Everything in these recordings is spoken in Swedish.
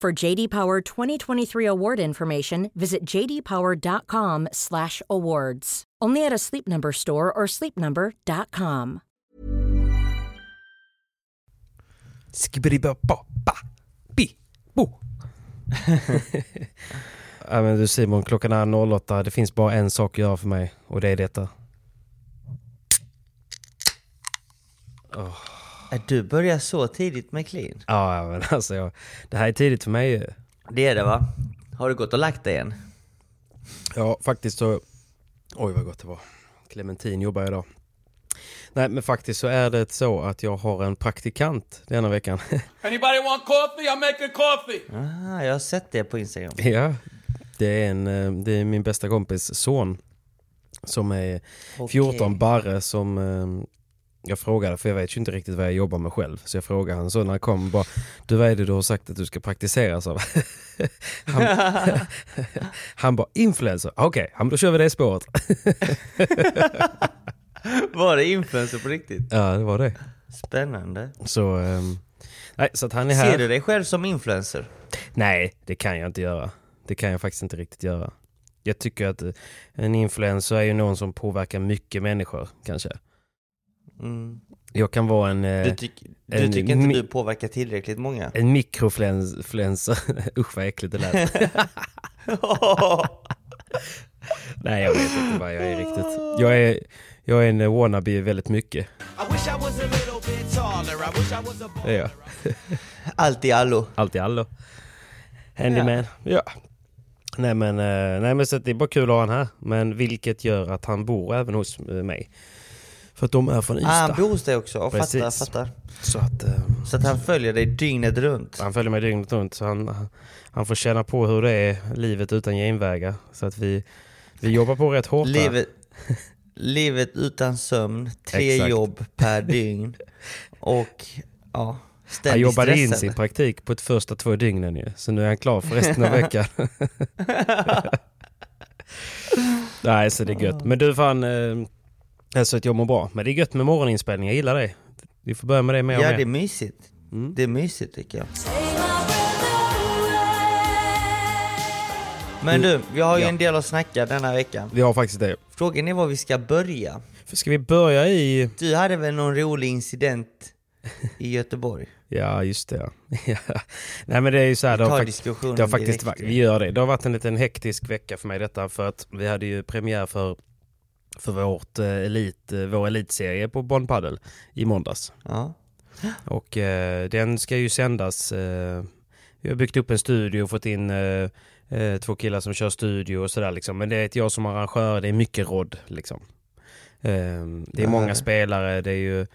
For JD Power 2023 award information, visit jdpower.com/awards. Only at a Sleep Number store or sleepnumber.com. Skibidi-ba-ba-ba-bi-bo. ja, men du Simon, klockan är 08. Det finns bara en sak att göra för mig och det är detta. Du börjar så tidigt med clean. Ja, men alltså jag, det här är tidigt för mig ju. Det är det va? Har du gått och lagt dig än? Ja, faktiskt så... Oj, vad gott det var. Clementin jobbar jag idag. Nej, men faktiskt så är det så att jag har en praktikant denna veckan. Anybody want coffee? I'm making coffee. Ah, jag har sett det på Instagram. ja, det är, en, eh, det är min bästa kompis son. Som är 14, Okej. Barre, som eh, jag frågade, för jag vet ju inte riktigt vad jag jobbar med själv. Så jag frågade han så när han kom, bara, du vad är det du har sagt att du ska praktiseras av? han, han bara, influencer, okej, okay, då kör vi det spåret. Var det influencer på riktigt? ja, det var det. Spännande. Så, ehm, nej, så att han är här. Ser du dig själv som influencer? Nej, det kan jag inte göra. Det kan jag faktiskt inte riktigt göra. Jag tycker att eh, en influencer är ju någon som påverkar mycket människor, kanske. Mm. Jag kan vara en... eh, Du, tyck, du en tycker inte du påverkar tillräckligt många? En mikrofluencer. Usch vad äckligt det lät. Nej, jag vet inte vad jag är riktigt. Jag är, jag är en wannabe väldigt mycket. Det är jag. Allt i allo. Allt i allo. Handyman. Ja. Nej men, eh, nej men så det är bara kul att ha han här. Men vilket gör att han bor även hos eh, mig. För att de är från Ah, Ystad. han bor hos dig också, och fattar, Precis. fattar. Så att eh, Så att han följer dig dygnet runt. han följer mig dygnet runt. Så han, han får känna på hur det är, livet utan genvägar. Så att vi, vi jobbar på rätt hårt. Livet, livet utan sömn, tre Exakt. jobb per dygn. Och ja, Han ständigt jobbade in stressad. sin praktik på de första två dygnen ju. Så nu är han klar för resten av veckan. Nej, så det är gött. Men du fan, eh, alltså att jag mår bra. Men det är gött med morgoninspelning, jag gillar det. Vi får börja med det mer och Ja, mer. det är mysigt. Mm. Det är mysigt tycker jag. Men du, vi har ju Ja. en del att snacka denna vecka. Vi har faktiskt det. Frågan är var vi ska börja. Ska vi börja i... Du hade väl någon rolig incident i Göteborg? Ja, just det. Ja. Nej men det är ju så här, Vi det har, tar fakt- diskussionen det har faktiskt direkt. varit, vi gör det. Det har varit en liten hektisk vecka för mig detta för att vi hade ju premiär för, för vårt, eh, elit, eh, vår elitserie på Bonn Padel i måndags. Ja. Och eh, den ska ju sändas. Eh, vi har byggt upp en studio och fått in eh, eh, två killar som kör studio och sådär liksom. Men det är ett jag som arrangör, det är mycket rodd liksom. Eh, det är Ja, många det. spelare, det är ju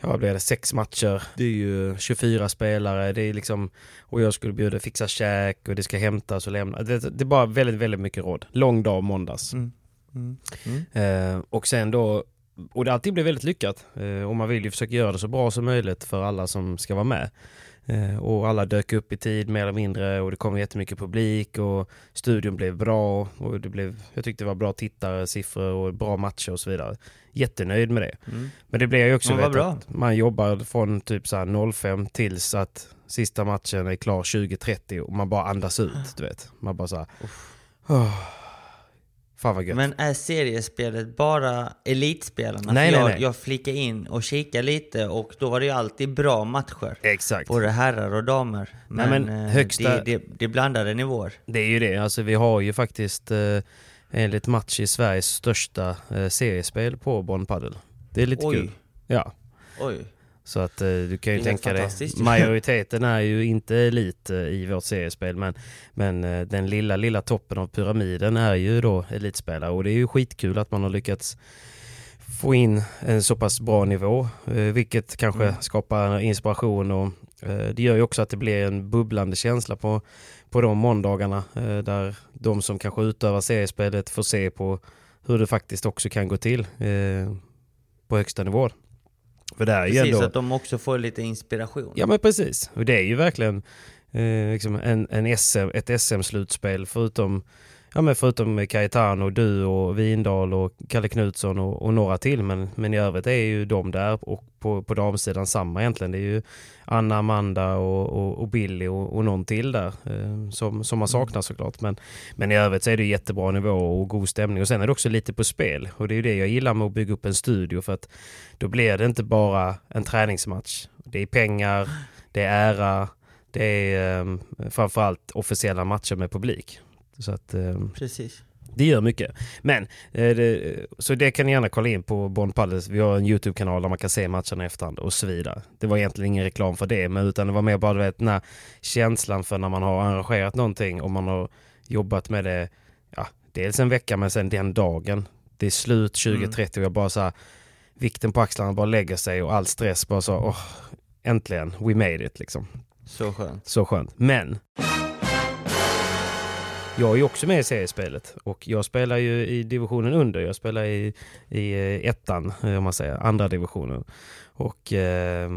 Ja, vad blir det? Sex matcher. Det är ju 24 spelare. Det är liksom... Och jag skulle bjuda fixa käk och det ska hämtas och lämnas. Det, det är bara väldigt, väldigt mycket råd. Lång dag måndags. Mm. Mm. Mm. Eh, och sen då... Och det alltid blir väldigt lyckat. Eh, och man vill ju försöka göra det så bra som möjligt för alla som ska vara med. Eh, och alla dök upp i tid mer eller mindre och det kom jättemycket publik och studion blev bra och det blev, jag tyckte det var bra tittare, siffror och bra matcher och så vidare. Jättenöjd med det. Mm. Men det blev ju också vet, bra. att man jobbar från typ så här 05 tills att sista matchen är klar 2030 och man bara andas ut, du vet. Man bara så här, åh, fan vad gött. Men är seriespelet bara elitspelarna? Nej, nej, jag, nej. jag flickade in och kikade lite och då var det ju alltid bra matcher. Exakt. Både herrar och damer. Nej, Men, men eh, högsta- det, det, det är blandade nivåer. Det är ju det, alltså vi har ju faktiskt eh, enligt match i Sveriges största eh, seriespel på Bonn Padel. Det är lite Oj. kul. Ja, Oj. Så att eh, du kan ju tänka dig, majoriteten är ju inte elit eh, i vårt seriespel men, men eh, den lilla, lilla toppen av pyramiden är ju då elitspelare och det är ju skitkul att man har lyckats få in en så pass bra nivå, vilket kanske Mm. skapar inspiration och det gör ju också att det blir en bubblande känsla på, på de måndagarna där de som kanske utövar seriespelet får se på hur det faktiskt också kan gå till på högsta nivå. För det är ju Precis, ändå... att de också får lite inspiration. Ja men precis, och det är ju verkligen eh, liksom en, en SM, ett SM-slutspel förutom Ja men förutom Cayetano, du och Vindal och Kalle Knutsson och, och några till men, men i övrigt är ju de där och på, på damsidan samma egentligen. Det är ju Anna, Amanda och, och, och Billy och, och någon till där eh, som, som man saknar såklart. Men, men i övrigt så är det jättebra nivå och god stämning och sen är det också lite på spel och det är ju det jag gillar med att bygga upp en studio för att då blir det inte bara en träningsmatch. Det är pengar, det är ära, det är um, framförallt officiella matcher med publik. Så att ehm, Precis. det gör mycket. Men, eh, det, så det kan ni gärna kolla in på Bonn Padels. Vi har en YouTube-kanal där man kan se matcherna i efterhand och så vidare. Det var egentligen ingen reklam för det, men utan det var mer bara vet, den här känslan för när man har arrangerat någonting och man har jobbat med det, ja, dels en vecka men sen den dagen. Det är slut 2030 och jag bara så här, vikten på axlarna bara lägger sig och all stress bara så, åh, äntligen, we made it liksom. Så skönt. Så skönt. Men jag är ju också med i seriespelet och jag spelar ju i divisionen under. Jag spelar i, i eh, ettan, eh, om man säger, andra divisionen. Och eh,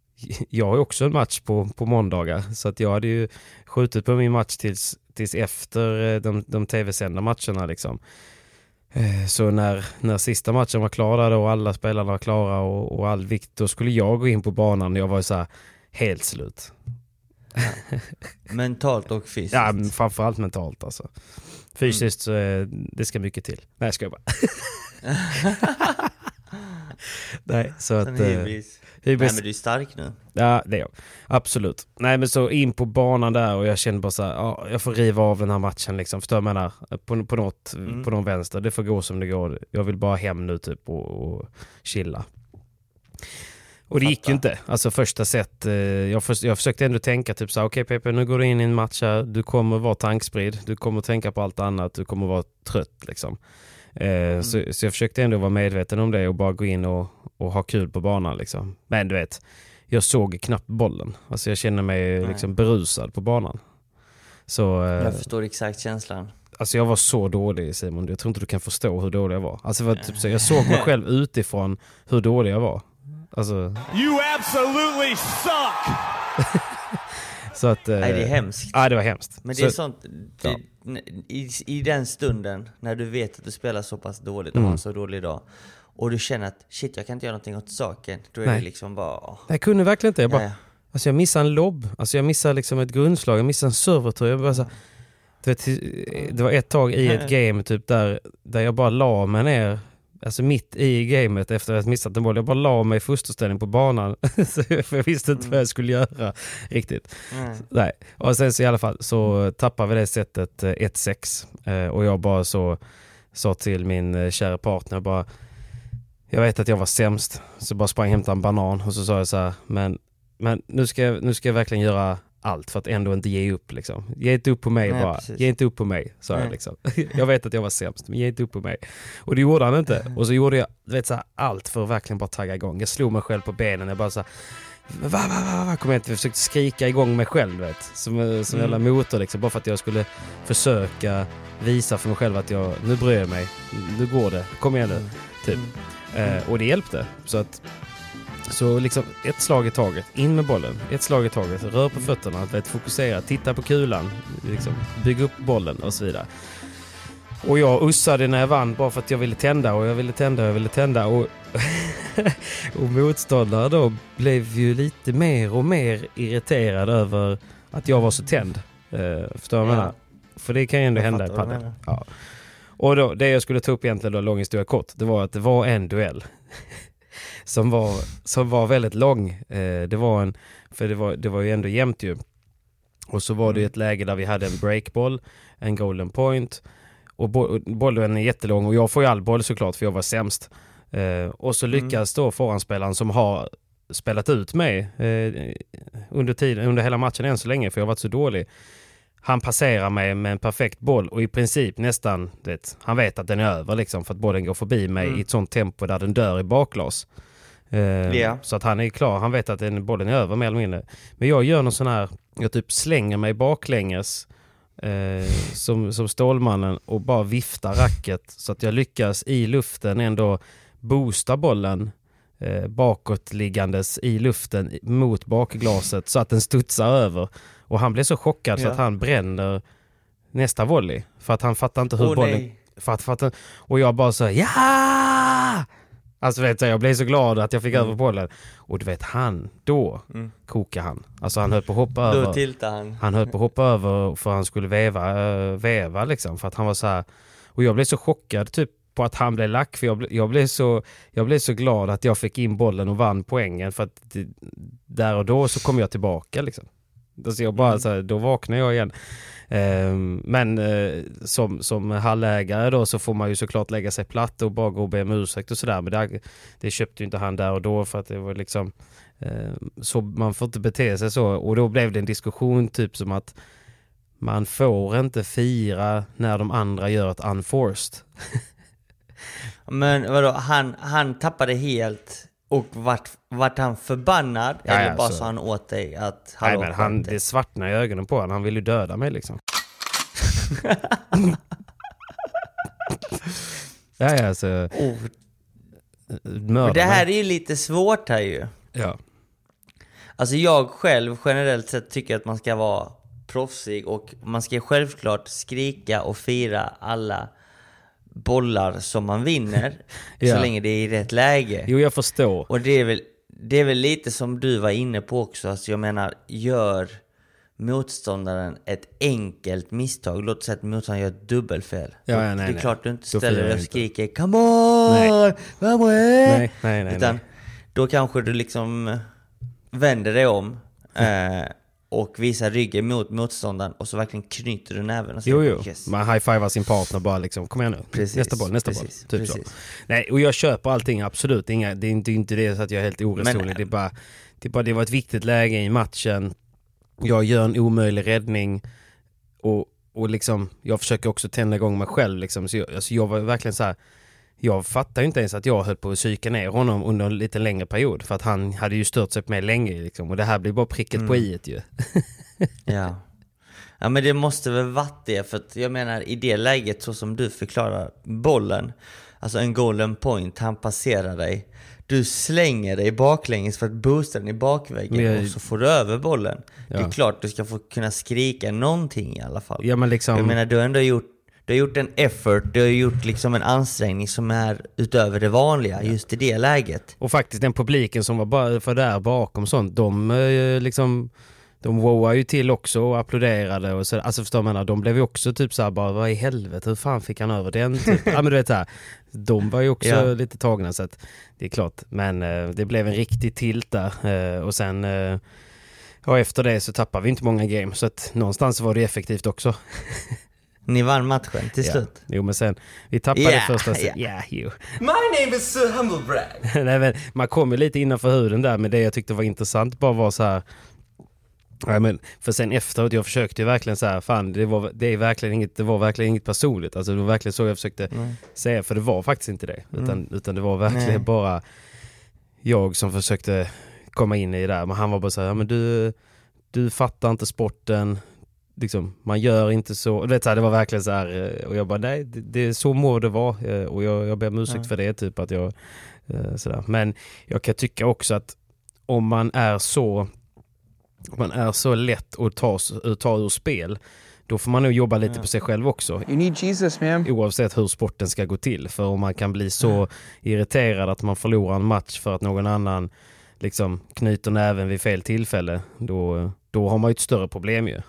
jag har ju också en match på, på måndagar så att jag hade ju skjutit på min match tills, tills efter eh, de, de tv-sända matcherna liksom. Så när, när sista matchen var klar där då och alla spelarna var klara och, och all vikt, då skulle jag gå in på banan. Jag var ju så här helt slut. Mentalt och fysiskt. Ja, men framförallt mentalt alltså. Fysiskt så är, det ska mycket till. Nej, jag skojar bara. Nej, så att... Sen eh, hybris. hybris- Nej men du är stark nu. Ja, det är jag. Absolut. Nej, men så in på banan där och jag kände bara så här, ja, jag får riva av den här matchen liksom. Förstår du vad jag menar? På, på, något, Mm. på någon vänster. Det får gå som det går. Jag vill bara hem nu typ och, och chilla. Och det gick ju inte. Alltså första set, eh, jag, förs- jag försökte ändå tänka typ så här, okej Pepe nu går du in i en match här, du kommer vara tankspridd, du kommer tänka på allt annat, du kommer vara trött liksom. Eh, så, så jag försökte ändå vara medveten om det och bara gå in och, och ha kul på banan liksom. Men du vet, jag såg knappt bollen. Alltså jag känner mig Nej. liksom berusad på banan. Så, eh, Jag förstår exakt känslan. alltså jag var så dålig Simon, jag tror inte du kan förstå hur dålig jag var. Alltså för, typ, så jag såg mig själv utifrån hur dålig jag var. Alltså, You absolutely suck! så att... eh, Nej det är hemskt. Ja, det var hemskt. Men det så, är sånt, det, ja. i, i den stunden när du vet att du spelar så pass dåligt och Mm. har en så dålig dag och du känner att shit jag kan inte göra någonting åt saken. Då är Nej. det liksom bara... åh, Jag kunde verkligen inte. Jag, bara, ja, ja. alltså jag missade en lobb, alltså jag missade liksom ett grundslag, jag missade en servertur. Jag bara så, du vet, det var ett tag i ett game typ där, där jag bara la mig ner, alltså mitt i gamet efter att ha missat en boll. Jag bara la mig i fosterställning på banan. För jag visste inte vad jag skulle göra riktigt. Nej. Nej. Och sen så i alla fall så tappade vi det sättet eh, 1-6. Eh, Och jag bara så sa till min eh, kära partner bara Jag vet att jag var sämst. Så bara sprang och hämtade en banan och så sa jag så här Men, men nu, ska jag, nu ska jag verkligen göra allt för att ändå inte ge upp liksom. Ge inte upp på mig Nej, bara. precis. Ge inte upp på mig, sa jag Nej. liksom. Jag vet att jag var sämst, men ge inte upp på mig. Och det gjorde han inte. Och så gjorde jag vet, så här, allt för att verkligen bara tagga igång. Jag slog mig själv på benen. Jag bara så här, Va, va, va, va, kom jag inte. Jag försökte skrika igång mig själv vet. Som, eh, som Mm. jävla motor liksom. Bara för att jag skulle försöka visa för mig själv att jag, nu bryr jag mig. Nu går det. Kom igen nu. Typ. Mm. Eh, och det hjälpte. Så att Så liksom ett slag i taget, in med bollen, ett slag i taget, rör på fötterna, vet, fokusera, titta på kulan, liksom, bygga upp bollen och så vidare. Och jag ussade när jag vann bara för att jag ville tända och jag ville tända och jag ville tända. Och, och motståndare då blev ju lite mer och mer irriterad över att jag var så tänd. Uh, förstår du vad jag Ja. menar? För det kan ju ändå Jag hända i padel. Ja. Och då, det jag skulle ta upp egentligen då, lång historia kort, det var att det var en duell. Som, var, som var väldigt lång. Eh, det var en, för det var, det var ju ändå jämnt ju. Och så var det ju ett läge där vi hade en breakboll, en golden point. Och bo- bollen är jättelång och jag får ju all boll såklart för jag var sämst. Eh, och så lyckas då forehandspelaren som har spelat ut mig eh, under, tiden, under hela matchen än så länge för jag har varit så dålig. Han passerar mig med en perfekt boll och i princip nästan, det, han vet att den är över liksom för att bollen går förbi mig Mm. i ett sånt tempo där den dör i bakglas. Ja. Så att han är klar, han vet att den, bollen är över mer eller mindre. Men jag gör någon sån här, jag typ slänger mig baklänges eh, som, som Stålmannen och bara viftar racket så att jag lyckas i luften ändå boosta bollen eh, bakåtliggandes i luften mot bakglaset så att den studsar över. Och han blir så chockad så Ja. att han bränner nästa volley. För att han fattar inte hur Åh bollen... nej. För att, för att, och jag bara så ja! Alltså vet du, jag blev så glad att jag fick Mm. över bollen. Och du vet han, då Mm. kokade han. Alltså han höll på att hoppa Då över. tiltar han. Han höll på att hoppa över för han skulle väva, eh, väva liksom. För att han var så här. Och jag blev så chockad typ på att han blev lack. För jag, ble, jag, blev så, jag blev så glad att jag fick in bollen och vann poängen. För att det, där och då så kom jag tillbaka liksom. Alltså jag bara, Mm. så här, då vaknade jag igen. Ehm, men eh, som, som hallägare då så får man ju såklart lägga sig platt och bara gå och be om ursäkt och sådär. Men det, det köpte ju inte han där och då för att det var liksom ehm, så man får inte bete sig så. Och då blev det en diskussion typ som att man får inte fira när de andra gör ett unforced. Men vadå, han, han tappade helt och vart, vart han förbannad? Ja, eller ja, bara så- sa han åt dig att Nej hallå, men han, det svartnade i ögonen på honom. Han ville ju döda mig liksom. ja, ja, alltså. Oh, det här mig. är ju lite svårt här ju. Ja. Alltså jag själv generellt sett tycker att man ska vara proffsig och man ska självklart skrika och fira alla bollar som man vinner Ja. så länge det är i rätt läge. Jo, jag förstår. Och det är, väl, det är väl lite som du var inne på också, alltså jag menar, gör motståndaren ett enkelt misstag, låt säga att motståndaren gör ett dubbelfel. Ja, ja, nej, det är nej. klart du inte ställer dig och inte. skriker 'Come on! Nej. Vamos!' Nej, nej, nej. Utan nej. då kanske du liksom vänder dig om eh, och visar ryggen mot motståndaren och så verkligen knyter du näven och säger Jo, jo. yes. Man high-fivar sin partner bara liksom, kom igen nu. Precis, nästa boll, nästa precis, boll. Typ så. precis. Nej, och jag köper allting, absolut. Inga, det är inte, inte det så att jag är helt oresonlig. Det, är bara, det, är bara, det var ett viktigt läge i matchen. Jag gör en omöjlig räddning. Och, och liksom, jag försöker också tända igång mig själv. Liksom. Så jag, alltså jag var verkligen så här. Jag fattar ju inte ens att jag höll på att psyka ner honom under en lite längre period. För att han hade ju stört sig på mig länge. Liksom. Och det här blir bara pricket Mm. på i ju. Ja. Ja men det måste väl varit det, för att jag menar i det läget så som du förklarar bollen, alltså en golden point, han passerar dig, du slänger dig baklänges för att boosta den i bakväggen jag- och så får du över bollen. Det Ja. är klart du ska få kunna skrika någonting i alla fall. Ja men liksom... Jag menar du har ändå gjort, du har gjort en effort, du har gjort liksom en ansträngning som är utöver det vanliga just i det läget. Och faktiskt den publiken som var bara för där bakom sånt, de eh, liksom de wowade ju till också och applåderade och så, alltså förstår man, de blev ju också typ såhär bara vad i helvete, hur fan fick han över den? Typ. ja men du vet såhär, de var ju också Ja. lite tagna så att det är klart. Men eh, det blev en riktig tilt där eh, och sen eh, Ja efter det så tappade vi inte många game så att någonstans var det effektivt också. Ni vann matchen till Ja. slut. Jo men sen, vi tappade Yeah, första set. yeah. Yeah, jo. My name is Sir Humblebrag. Nej, men man kom ju lite innanför huden där men det jag tyckte var intressant bara var så här. Ja, men för sen efteråt, jag försökte ju verkligen så här, fan det var, det är verkligen inget, det var verkligen inget personligt. Alltså det var verkligen så jag försökte säga, för det var faktiskt inte det. Utan, utan det var verkligen Nej. bara jag som försökte komma in i det där. Men han var bara så här, ja, men du, du fattar inte sporten, liksom, man gör inte så, vet, så här, det var verkligen så här, eh, och jag bara nej, det, det, så må det vara eh, och jag, jag ber om ursäkt Ja. för det, typ att jag, eh, sådär. Men jag kan tycka också att om man är så, om man är så lätt att ta, ta ur spel, då får man nog jobba lite på sig själv också. You need Jesus, man. Oavsett hur sporten ska gå till. För om man kan bli så irriterad att man förlorar en match för att någon annan liksom knyter näven vid fel tillfälle, då, då har man ju ett större problem ju.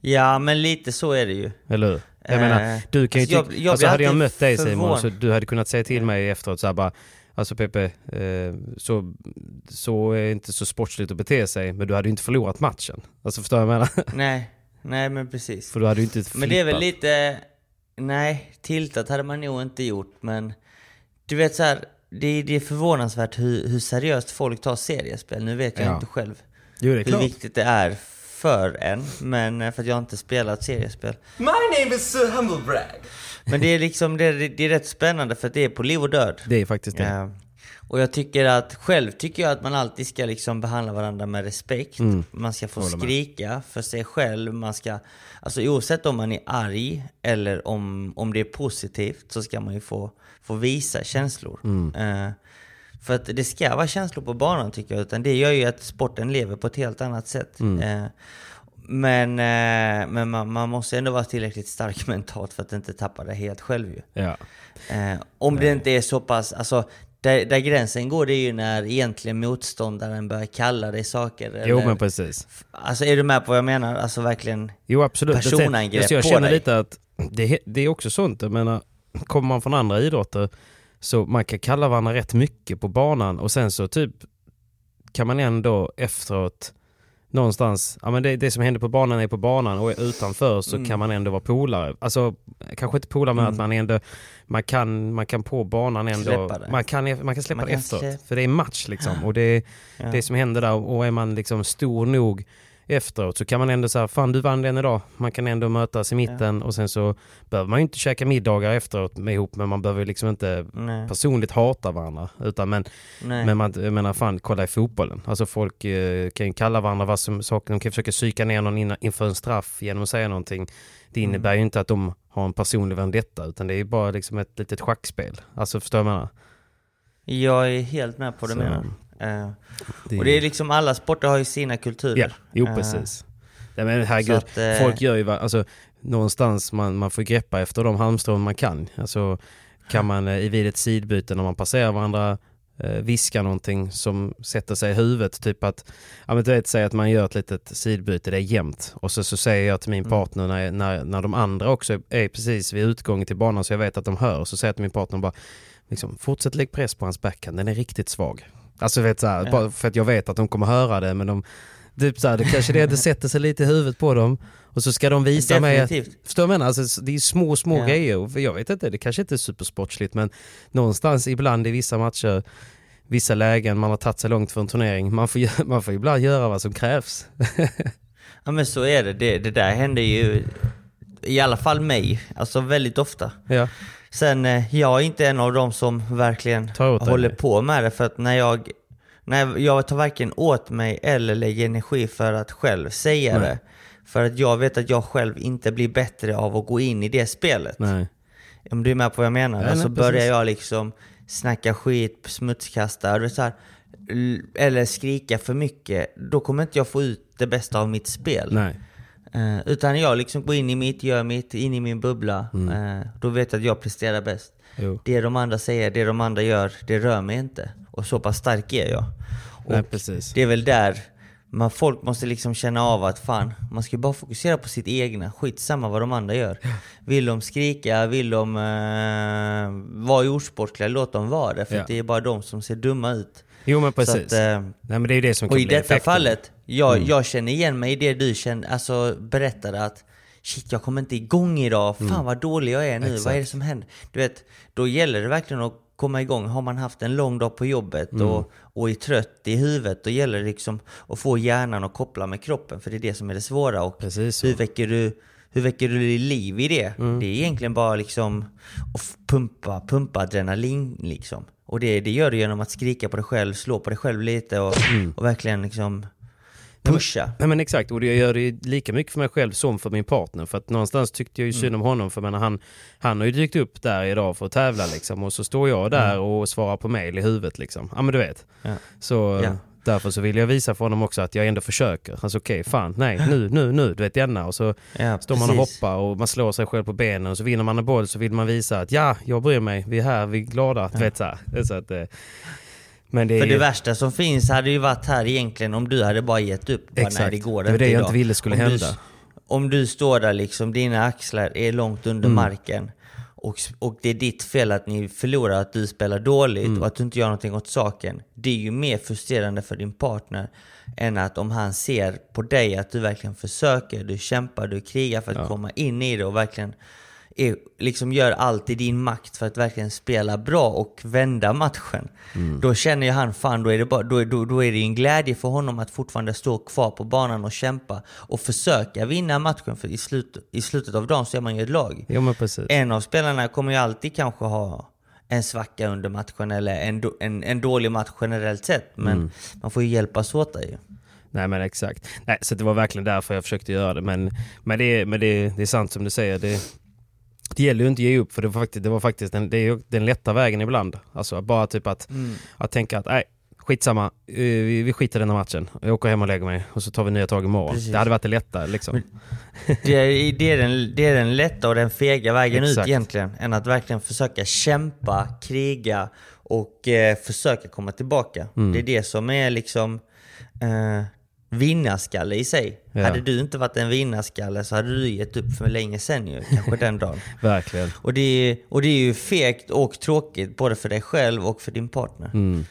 Ja men lite så är det ju. Eller hur? Jag Eh, menar, du kan ju alltså, jag- jag alltså hade jag mött dig Simon förvånad. så du hade kunnat säga till mig efteråt så här bara Alltså Pepe, eh, så, så är det inte så sportsligt att bete sig men du hade ju inte förlorat matchen. Alltså förstår du vad jag menar? Nej, nej men precis. För du hade ju inte Men det är väl flippat. lite... Nej, tiltat hade man nog inte gjort men... Du vet så här, det, det är förvånansvärt hur, hur seriöst folk tar seriespel. Nu vet jag Ja. inte själv Jo hur klart. viktigt det är för en, men eh, för att jag inte spelat seriespel. My name is Sir Humblebrag. Men det är liksom, det är, det är rätt spännande för att det är på liv och död. Det är faktiskt det. Ja. Och jag tycker att, själv tycker jag att man alltid ska liksom behandla varandra med respekt. Mm. Man ska få skrika för sig själv. Man ska, alltså oavsett om man är arg eller om, om det är positivt så ska man ju få, få visa känslor. Mm. Eh, för att det ska vara känslor på banan tycker jag. Utan det gör ju att sporten lever på ett helt annat sätt. Mm. Eh, men eh, men man, man måste ändå vara tillräckligt stark mentalt för att inte tappa det helt själv ju. Ja. Eh, om det inte är så pass, alltså där, där gränsen går det är ju när egentligen motståndaren börjar kalla dig saker. Jo eller- men precis. Alltså är du med på vad jag menar? Alltså verkligen. Jo absolut. Jag Personangrepp alltså, jag på känner dig. lite att det, det är också sånt, jag menar, kommer man från andra idrotter så man kan kalla varandra rätt mycket på banan och sen så typ kan man ändå efteråt någonstans, ja men det, det som händer på banan är på banan och utanför så Mm. kan man ändå vara polare. Alltså kanske inte polare men Mm. att man ändå, man kan, man kan på banan ändå, man kan, man kan släppa Man det efteråt. För det är match liksom och det, Ja. det som händer där och är man liksom stor nog efteråt så kan man ändå säga fan du vann den idag. Man kan ändå mötas i mitten och sen så behöver man ju inte käka middagar efteråt med ihop men man behöver ju liksom inte Nej, personligt hata varandra. Utan men, nej. men man, jag menar fan kolla i fotbollen. Alltså folk eh, kan kalla varandra vad som saker, de kan försöka psyka ner någon innan, inför en straff genom att säga någonting. Det Mm. innebär ju inte att de har en personlig vendetta utan det är ju bara liksom ett litet schackspel. Alltså förstår du vad jag är helt med på du Så, menar. Eh, Det, och det är liksom, alla sporter har ju sina kulturer. Ja, jo Eh, precis. Nej men herregud, att, eh, folk gör ju, alltså någonstans man, man får greppa efter de halmstrån man kan. Alltså kan man eh, i vid ett sidbyte när man passerar varandra eh, viska någonting som sätter sig i huvudet. Typ att, ja men du vet, säg att man gör ett litet sidbyte, det är jämnt. Och så, så säger jag till min Mm. partner när, när, när de andra också är precis vid utgången till banan så jag vet att de hör. Så säger jag till min partner bara, liksom, fortsätt lägg press på hans backhand, den är riktigt svag. Alltså vet så här, Ja. bara för att jag vet att de kommer höra det men de Typ såhär, det kanske det, det sätter sig lite i huvudet på dem och så ska de visa mig Definitivt. Förstår du vad jag menar? Alltså, det är små, små Ja. grejer. Och Jag vet inte, det kanske inte är supersportsligt men någonstans ibland i vissa matcher, vissa lägen, man har tagit sig långt för en turnering, man får, man får ibland göra vad som krävs. Ja men så är det. det. Det där händer ju i alla fall mig, alltså väldigt ofta. ja. Sen, eh, jag är inte en av dem som verkligen dig. håller på med det för att när jag, när jag, tar varken åt mig eller lägger energi för att själv säga Nej. det. För att jag vet att jag själv inte blir bättre av att gå in i det spelet. Nej. Om du är med på vad jag menar? Ja, alltså nej, börjar jag liksom snacka skit, smutskasta, vet så här, eller skrika för mycket, då kommer inte jag få ut det bästa av mitt spel. Nej. Eh, utan jag liksom går in i mitt, gör mitt, in i min bubbla. Mm. Eh, då vet jag att jag presterar bäst. Jo. Det de andra säger, det de andra gör, det rör mig inte. Och så pass stark är jag. Nej, det är väl där man, folk måste liksom känna av att fan, man ska bara fokusera på sitt egna. Skitsamma vad de andra gör. Vill de skrika, vill de eh, vara osportliga, låt dem vara det. För Ja. det är bara de som ser dumma ut. Jo men precis. att, eh, Nej men det är det som och i detta effekten. fallet, jag, Mm. jag känner igen mig i det du känner, alltså berättade att Shit jag kommer inte igång idag, fan vad dålig jag är nu, vad är det Mm. Exakt. som händer? Du vet, då gäller det verkligen att komma igång. Har man haft en lång dag på jobbet Mm. och, och är trött i huvudet, då gäller det liksom att få hjärnan att koppla med kroppen, för det är det som är det svåra. Och Precis så. hur väcker du hur väcker du liv i det? Mm. Det är egentligen bara liksom att pumpa, pumpa adrenalin liksom. Och det, det gör du genom att skrika på dig själv, slå på dig själv lite och, Mm. och verkligen liksom pusha. Nej men exakt, och jag gör det lika mycket för mig själv som för min partner. För att någonstans tyckte jag ju synd om honom, för menar, han, han har ju dykt upp där idag för att tävla liksom. Och så står jag där och svarar på mail i huvudet liksom. Ja men du vet. Ja. Så Ja. Därför så vill jag visa för honom också att jag ändå försöker. Alltså okej, fan, nej, nu, nu, nu, du vet gärna. Och så Ja, står man och precis. hoppar och man slår sig själv på benen och så vinner man en boll så vill man visa att ja, jag bryr mig, vi är här, vi är glada. Du vet så här. Så att, eh, men det är För det värsta som finns hade ju varit här egentligen om du hade bara gett upp. Bara, Exakt. Nej, det går Det var det jag idag. inte ville skulle om hända. Du, om du står där liksom, dina axlar är långt under Mm. marken och, och det är ditt fel att ni förlorar, att du spelar dåligt Mm. och att du inte gör någonting åt saken. Det är ju mer frustrerande för din partner än att om han ser på dig att du verkligen försöker, du kämpar, du krigar för att komma in i det och verkligen är, liksom gör allt i din makt för att verkligen spela bra och vända matchen. Mm. Då känner ju han, fan då är, det bara, då, då, då är det en glädje för honom att fortfarande stå kvar på banan och kämpa och försöka vinna matchen. För i, slut, i slutet av dagen så är man ju ett lag. Jo. En av spelarna kommer ju alltid kanske ha en svacka under matchen eller en, en, en dålig match generellt sett. Men Mm. man får ju hjälpas åt där ju. Nej men exakt. Nej, så det var verkligen därför jag försökte göra det. Men, men, det, men det, det är sant som du säger. Det, det gäller ju inte att ge upp för det var faktiskt, det var faktiskt den, det är den lätta vägen ibland. Alltså bara typ att, att tänka att nej, skitsamma, eh, vi, vi skiter i den här matchen. Jag åker hem och lägger mig och så tar vi nya tag imorgon. Precis. Det hade varit det lätta liksom. Det är, det, är den, det är den lätta och den fega vägen ut Exakt. egentligen. Än att verkligen försöka kämpa, kriga och eh, försöka komma tillbaka. Mm. Det är det som är liksom eh, vinnarskalle i sig. Ja. Hade du inte varit en vinnarskalle så hade du gett upp för länge sedan ju. Kanske den dagen. Verkligen. Och det, är, och det är ju fegt och tråkigt både för dig själv och för din partner. Mm.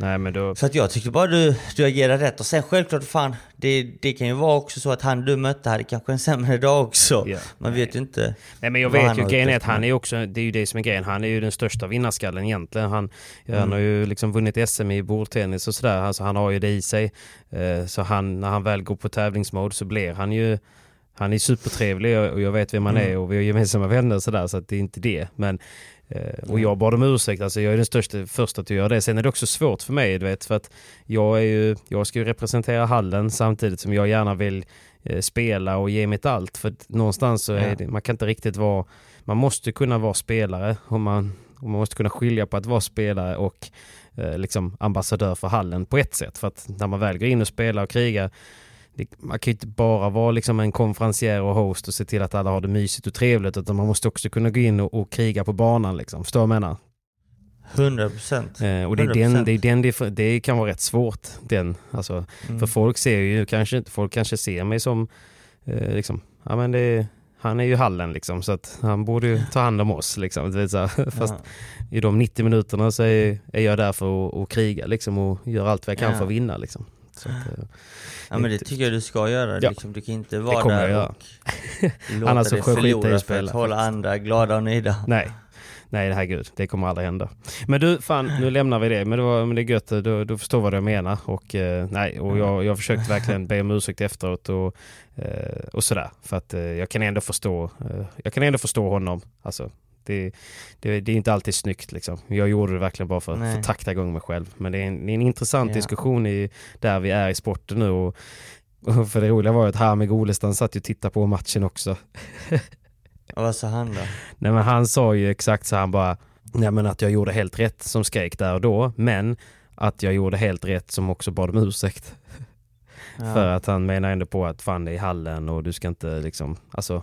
Nej men då, Så att jag tycker bara du, du agerar rätt. Och sen självklart, fan, det, det kan ju vara också så att han du mötte hade kanske en sämre dag också. Ja. Man vet ju inte. Nej men jag vet han ju, grejen är att han är också, det är ju det som är grejen, han är ju den största vinnarskallen egentligen. Han, han Mm. har ju liksom vunnit SM i bordtennis och sådär, alltså han har ju det i sig. Eh, Så han, när han väl går på tävlingsmode så blir han ju, han är supertrevlig och jag vet vem han Mm. är och vi har gemensamma vänner och sådär så att det är inte det. Men, och jag bad om ursäkt, alltså jag är den största första att göra det. Sen är det också svårt för mig, du vet, för att jag är ju, jag ska ju representera hallen samtidigt som jag gärna vill eh, spela och ge mitt allt. För någonstans så är det, man kan inte riktigt vara, man måste kunna vara spelare och man, och man måste kunna skilja på att vara spelare och eh, liksom ambassadör för hallen på ett sätt. För att när man väl går in och spelar och krigar, man kan ju inte bara vara liksom en konferencier och host och se till att alla har det mysigt och trevligt utan man måste också kunna gå in och, och kriga på banan liksom. Förstår du vad jag menar? 100 procent. Eh, och det är den, det, är den, det, kan vara rätt svårt. Den, alltså, Mm. För folk ser ju kanske inte, folk kanske ser mig som, eh, liksom, ja men det han är ju hallen liksom så att han borde ju ta hand om oss liksom. Så här. Fast i de 90 minuterna så är, är jag där för att, att kriga liksom och göra allt vad jag kan Ja. för att vinna liksom. Så att, eh, Ja men det tycker jag du ska göra. Ja. Liksom, du kan inte vara jag där och låta Annars dig förlora för att hålla andra glada och nöjda. nej. Nej, herregud. Det kommer aldrig hända. Men du, fan, nu lämnar vi det. Men det, var, men det är gött. Du, du förstår vad jag menar. Och, eh, nej, och jag, jag försökte verkligen be om ursäkt efteråt och, eh, och sådär. För att eh, jag kan ändå förstå, eh, jag kan ändå förstå honom. Alltså, det, det, det är inte alltid snyggt liksom. Jag gjorde det verkligen bara för, Nej. för att takta igång mig själv. Men det är en, det är en intressant Ja. diskussion i, där vi är i sporten nu. Och, och för det roliga var ju att Harmig Olestam satt ju och tittade på matchen också. Och vad sa han då? Nej men han sa ju exakt så han bara, nej men att jag gjorde helt rätt som skrek där och då, men att jag gjorde helt rätt som också bad om ursäkt. Ja. För att han menar ändå på att fan det är i hallen och du ska inte liksom, alltså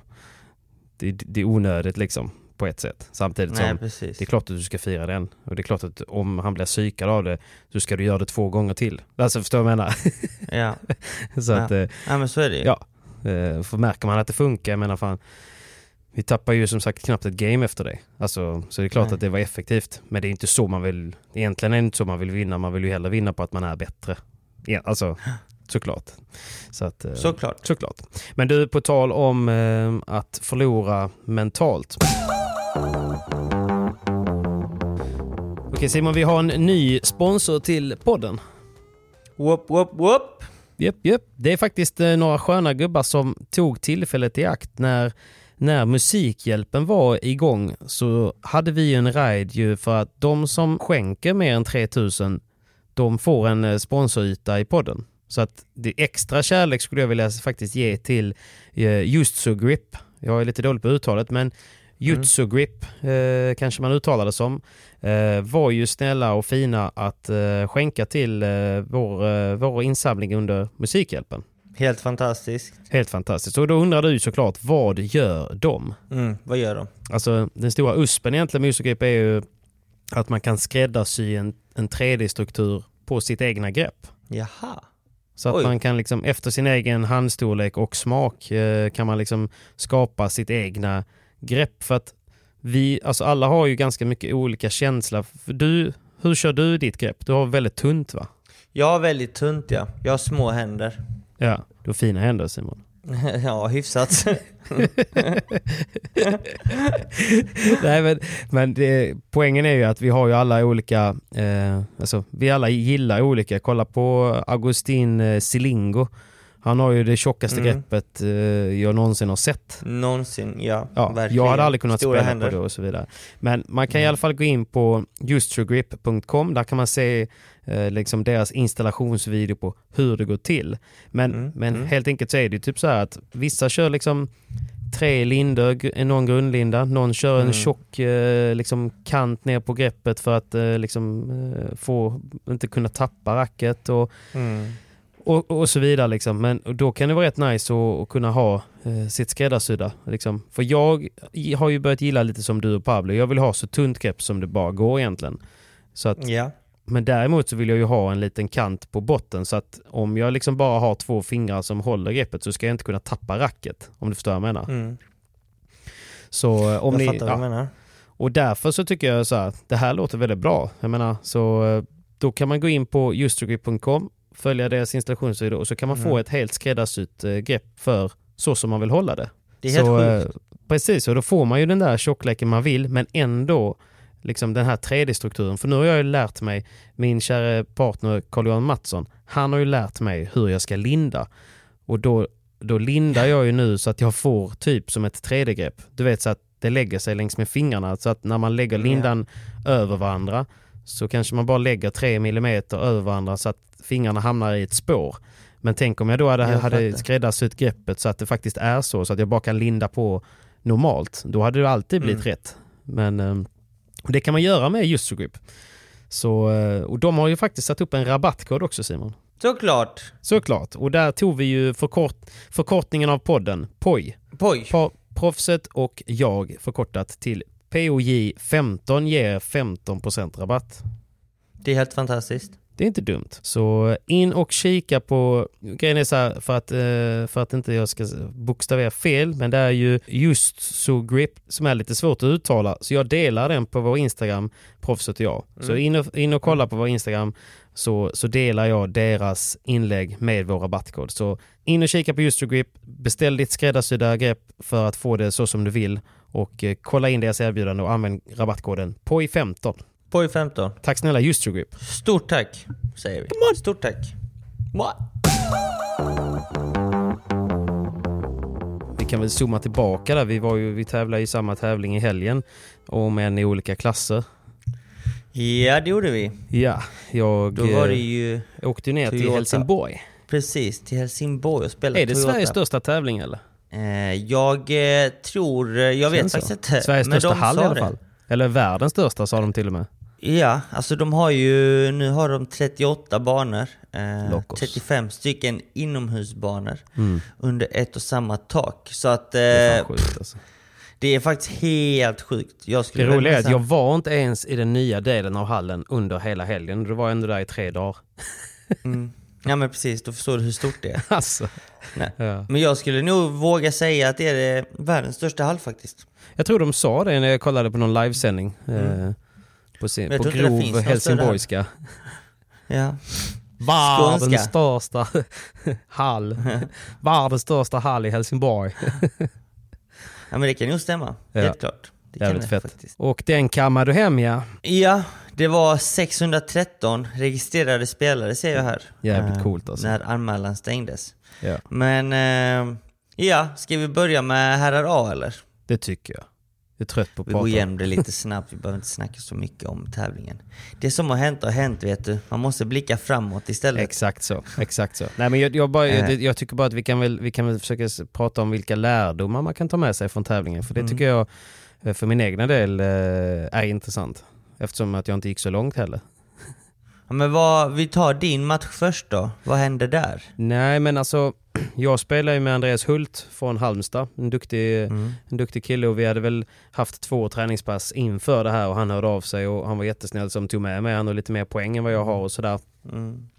det, det är onödigt liksom på ett sätt. Samtidigt Nej som precis. det är klart att du ska fira den. Och det är klart att om han blir psykad av det så ska du göra det två gånger till. Alltså förstår du vad jag menar? Ja. så Ja. att, eh, ja men så är det ju. Ja. Eh, för märker man att det funkar, jag menar fan, vi tappar ju som sagt knappt ett game efter det. Alltså, så det är klart Nej. att det var effektivt. Men det är inte så man vill, egentligen är det inte så man vill vinna, man vill ju hellre vinna på att man är bättre. Ja, alltså, såklart. Så att, eh, Såklart. Såklart. Men du, på tal om att förlora mentalt. Okej Simon, vi har en ny sponsor till podden. Whoop, whoop, whoop. Japp, japp. Det är faktiskt eh, några sköna gubbar som tog tillfället i akt när, när Musikhjälpen var igång så hade vi en ride ju för att de som skänker mer än 3000 de får en eh, sponsoryta i podden. Så att det extra kärlek skulle jag vilja faktiskt ge till eh, Jutsu Grip. Jag är lite dålig på uttalet men Jutsu Grip eh, kanske man uttalar det som. Eh, var ju snälla och fina att eh, skänka till eh, vår, vår insamling under Musikhjälpen. Helt fantastiskt. Helt fantastiskt. Och då undrar du såklart, vad gör de? Mm, vad gör de? Alltså den stora uspen egentligen med Usergrip är ju att man kan skräddarsy en, en 3D-struktur på sitt egna grepp. Jaha. Så att Oj. man kan liksom efter sin egen handstorlek och smak kan man liksom skapa sitt egna grepp. För att vi, alltså alla har ju ganska mycket olika känsla. Du, hur kör du ditt grepp? Du har väldigt tunt va? Jag har väldigt tunt ja. Jag har små händer. Ja, du har fina händer Simon. ja, hyfsat. Nej men, men det, poängen är ju att vi har ju alla olika, eh, alltså vi alla gillar olika. Kolla på Agustin eh, Silingo. Han har ju det tjockaste Mm. greppet eh, jag någonsin har sett. Någonsin, ja. Ja, verkligen. jag hade aldrig kunnat Stora spela händer. på det och så vidare. Men man kan i alla fall gå in på justtrogrip.com. Där kan man se eh, liksom deras installationsvideo på hur det går till. Men, Mm, men mm. helt enkelt så är det typ så här att vissa kör liksom tre lindor, någon grundlinda, någon kör en Mm. tjock eh, liksom kant ner på greppet för att eh, liksom eh, få, inte kunna tappa racket och Mm. Och, och så vidare. Liksom. Men då kan det vara rätt nice att, att kunna ha eh, sitt skräddarsydda. Liksom. För jag har ju börjat gilla lite som du och Pablo. Jag vill ha så tunt grepp som det bara går egentligen. Så att, Ja. men däremot så vill jag ju ha en liten kant på botten så att om jag liksom bara har två fingrar som håller greppet så ska jag inte kunna tappa racket. Om du förstår vad jag menar. Mm. Så eh, om jag ni, fattar vad ja, du menar. och därför så tycker jag så här, det här låter väldigt bra. Jag menar, så eh, då kan man gå in på justrogrip.com, följa deras installationsvideo och så kan man få Mm. ett helt skräddarsytt eh, grepp för så som man vill hålla det. Det är helt så, sjukt. eh, Precis, och då får man ju den där tjockleken man vill men ändå liksom den här 3D-strukturen. För nu har jag ju lärt mig, min kära partner Carl-Johan Mattsson, han har ju lärt mig hur jag ska linda. Och då, då lindar jag ju nu så att jag får typ som ett 3D-grepp. Du vet så att det lägger sig längs med fingrarna så att när man lägger lindan över varandra så kanske man bara lägger 3 mm över varandra så att fingrarna hamnar i ett spår. Men tänk om jag då hade, Jag hade skräddarsytt greppet så att det faktiskt är så, så att jag bara kan linda på normalt. Då hade det alltid blivit Mm. rätt. Men ehm, det kan man göra med Justrogrip. Så, eh, och de har ju faktiskt satt upp en rabattkod också Simon. Såklart. Såklart. Och där tog vi ju förkort, förkortningen av podden, POJ. Poj. Proffset och jag förkortat till POJ15 ger 15% rabatt. Det är helt fantastiskt. Det är inte dumt. Så in och kika på, grejen är så här, för att, eh, för att inte jag ska bokstavera fel, men det är ju just så grip som är lite svårt att uttala. Så jag delar den på vår Instagram, proffset och jag. Så in och, in och kolla på vår Instagram så, så delar jag deras inlägg med vår rabattkod. Så in och kika på just to grip, beställ ditt skräddarsydda grepp för att få det så som du vill och eh, kolla in deras erbjudande och använd rabattkoden POJ15. Poj 15. Tack snälla just grip. Stort tack, säger vi. Stort tack. Vi kan väl zooma tillbaka där. Vi, var ju, vi tävlade i samma tävling i helgen, om än i olika klasser. Ja, det gjorde vi. Ja, jag Då var det eh, ju åkte ner till Toyota. Helsingborg. precis till Helsingborg och spelade Är det Toyota. Sveriges största tävling eller? Eh, jag eh, tror, eh, jag vet Känns så. faktiskt inte. Sveriges men största hall i alla fall. Eller världens största sa de till och med. Ja, alltså de har ju, nu har de 38 banor. Eh, Locos. 35 stycken inomhusbanor Mm. under ett och samma tak. Så att eh, Det är fan sjukt alltså. det är faktiskt helt sjukt. Jag skulle Det roliga är att jag var inte ens i den nya delen av hallen under hela helgen. Då var ändå där i tre dagar. Mm. Ja men precis, då förstår du hur stort det är. Alltså. Ja. Men jag skulle nog våga säga att det är det världens största hall faktiskt. Jag tror de sa det när jag kollade på någon livesändning. Eh, på sin, på grov helsingborgska. Ja. Världens Skånska. största hall. Världens största hall i Helsingborg. ja men det kan nog stämma, Ja. helt klart. Det kan Jävligt det fett. faktiskt. Och den kammade du hem ja. Ja, det var 613 registrerade spelare ser jag här. Jävligt Eh, coolt alltså. När anmälan stängdes. Ja, Men eh, ja, ska vi börja med herrar A eller? det tycker jag. Är trött på att Vi går igenom det lite snabbt, vi behöver inte snacka så mycket om tävlingen. Det som har hänt har hänt vet du. Man måste blicka framåt istället. Exakt så, exakt så. Nej men jag, jag, bara, Eh. jag, jag tycker bara att vi kan, väl, vi kan väl försöka prata om vilka lärdomar man kan ta med sig från tävlingen. För det Mm. tycker jag eh, för min egna del eh, är intressant. Eftersom att jag inte gick så långt heller. Ja, men vad, vi tar din match först då. Vad hände där? Nej men alltså, jag spelar ju med Andreas Hult från Halmstad. En duktig, Mm. en duktig kille och vi hade väl haft två träningspass inför det här och han hörde av sig och han var jättesnäll som tog med mig. Han har lite mer poäng än vad jag har och sådär. Mm.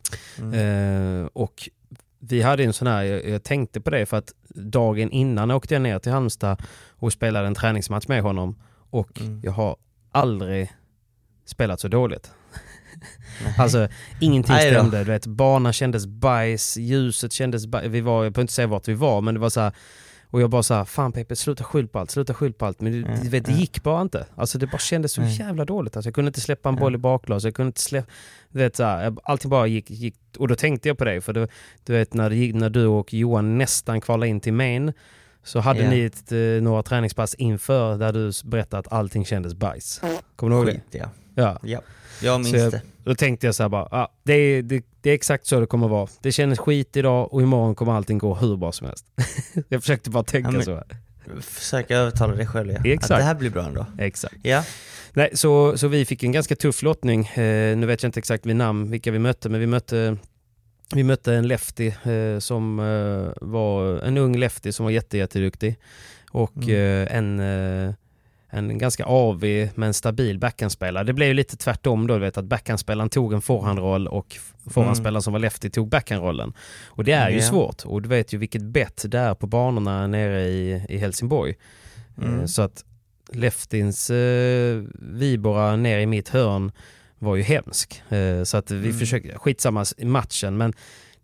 Eh, och vi hade en sån här, jag, jag tänkte på det för att dagen innan åkte jag ner till Halmstad och spelade en träningsmatch med honom och Mm. jag har aldrig spelat så dåligt. Alltså ingenting stämde, du vet banan kändes bajs, ljuset kändes bajs, vi var, jag behöver inte säga vart vi var men det var så här, och jag bara så här, fan Pepe sluta skyll på allt, sluta skyll på allt. Men du vet, det gick bara inte. Alltså det bara kändes så Nej. jävla dåligt. Alltså, jag kunde inte släppa en Ja. boll i baklås, jag kunde inte släppa, du vet så här, allting bara gick, gick, och då tänkte jag på det, för det, du vet när, det gick, när du och Johan nästan kvalade in till main, så hade Ja. ni ett, eh, några träningspass inför där du berättade att allting kändes bajs. Kommer du ihåg det? Skit ja. Ja. ja. Jag minns jag- det. Då tänkte jag så här bara, ah, det, är, det, det är exakt så det kommer vara. Det kändes skit idag och imorgon kommer allting gå hur bra som helst. jag försökte bara tänka Ja, men- så. Försöka övertala dig själv ja. Exakt. Att det här blir bra ändå. Exakt. Ja. Nej, så, så vi fick en ganska tuff lottning. Eh, nu vet jag inte exakt vid namn vilka vi mötte, men vi mötte, vi mötte en lefty eh, som eh, var en ung lefty som var jätte, jätteduktig. Och Mm. eh, en, eh, en ganska avig men stabil backhandspelare. Det blev ju lite tvärtom då, du vet att backhandspelaren tog en forehandroll och forehandspelaren som var lefty tog backhandrollen. Och det är ju Ja. svårt och du vet ju vilket bett det är på banorna nere i, i Helsingborg. Mm. Eh, Så att Leftins eh, vibora ner i mitt hörn var ju hemsk. Eh, så att vi Mm. försökte, skitsamma i matchen men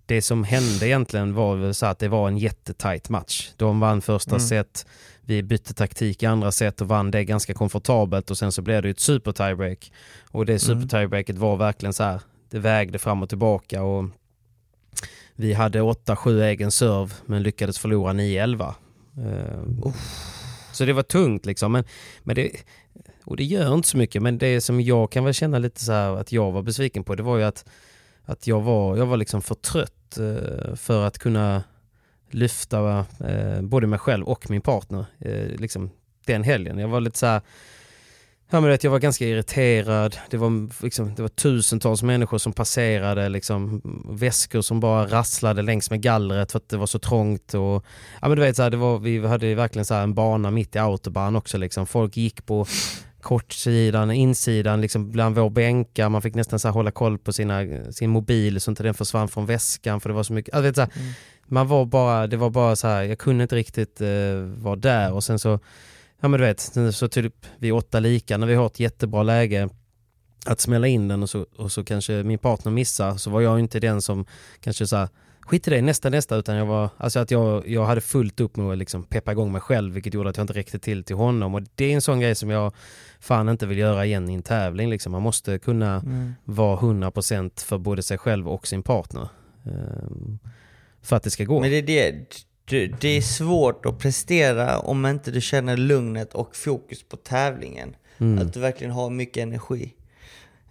det som hände egentligen var väl så att det var en jättetajt match. De vann första Mm. set, vi bytte taktik i andra set och vann det ganska komfortabelt och sen så blev det ju ett super tiebreak. Och det super Mm. tiebreaket var verkligen så här, det vägde fram och tillbaka och vi hade 8-7 egen serve men lyckades förlora 9-11. Eh, så det var tungt liksom. Men, men det, och det gör inte så mycket. Men det som jag kan väl känna lite så här att jag var besviken på det var ju att, att jag, var, jag var liksom för trött eh, för att kunna lyfta eh, både mig själv och min partner eh, liksom den helgen. Jag var lite så här Ja, men vet, jag var ganska irriterad. Det var, liksom, det var tusentals människor som passerade, liksom, väskor som bara rasslade längs med gallret för att det var så trångt. Och, ja, men du vet, så här, det var, vi hade verkligen så här, en bana mitt i autobahn också. Liksom. Folk gick på kortsidan, insidan, liksom, bland vår bänkar. Man fick nästan så här, hålla koll på sina, sin mobil så inte den försvann från väskan för det var så mycket. Alltså, vet, så här, Man var bara, det var bara så här, jag kunde inte riktigt eh, vara där och sen så Ja men du vet, så typ vid åtta lika när vi har ett jättebra läge att smälla in den och så, och så kanske min partner missar så var jag inte den som kanske sa skit i det, nästa, nästa, utan jag var, alltså att jag, jag hade fullt upp med att liksom peppa igång mig själv vilket gjorde att jag inte räckte till till honom och det är en sån grej som jag fan inte vill göra igen i en tävling liksom. Man måste kunna Mm. vara 100% för både sig själv och sin partner. Ehm, för att det ska gå. Men det är det, det, det är svårt att prestera om inte du känner lugnet och fokus på tävlingen. Mm. Att du verkligen har mycket energi.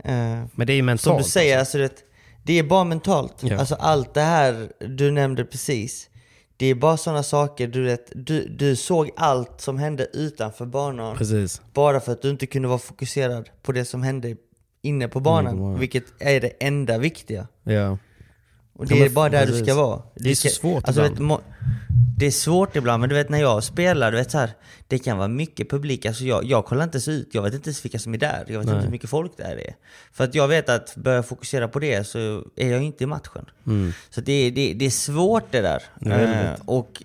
Eh, Men det är ju mentalt. som du säger, alltså. alltså, det, det är bara mentalt. Ja. Alltså allt det här du nämnde precis. Det är bara sådana saker, du vet, du, du såg allt som hände utanför banan. Precis. Bara för att du inte kunde vara fokuserad på det som hände inne på banan. banan. Vilket är det enda viktiga. Ja. Och Ja, det är men bara där du precis. ska vara. Det är Du så ska- svårt alltså, vet, ibland. må, Det är svårt ibland, men du vet när jag spelar, du vet så här, det kan vara mycket publik. Alltså jag, jag kollar inte ens ut, jag vet inte ens vilka som är där. Jag vet Nej. inte hur mycket folk det är. För att jag vet att börjar jag fokusera på det så är jag inte i matchen. Mm. Så det, är- det, det är svårt det där. Ja, väldigt. Eh, och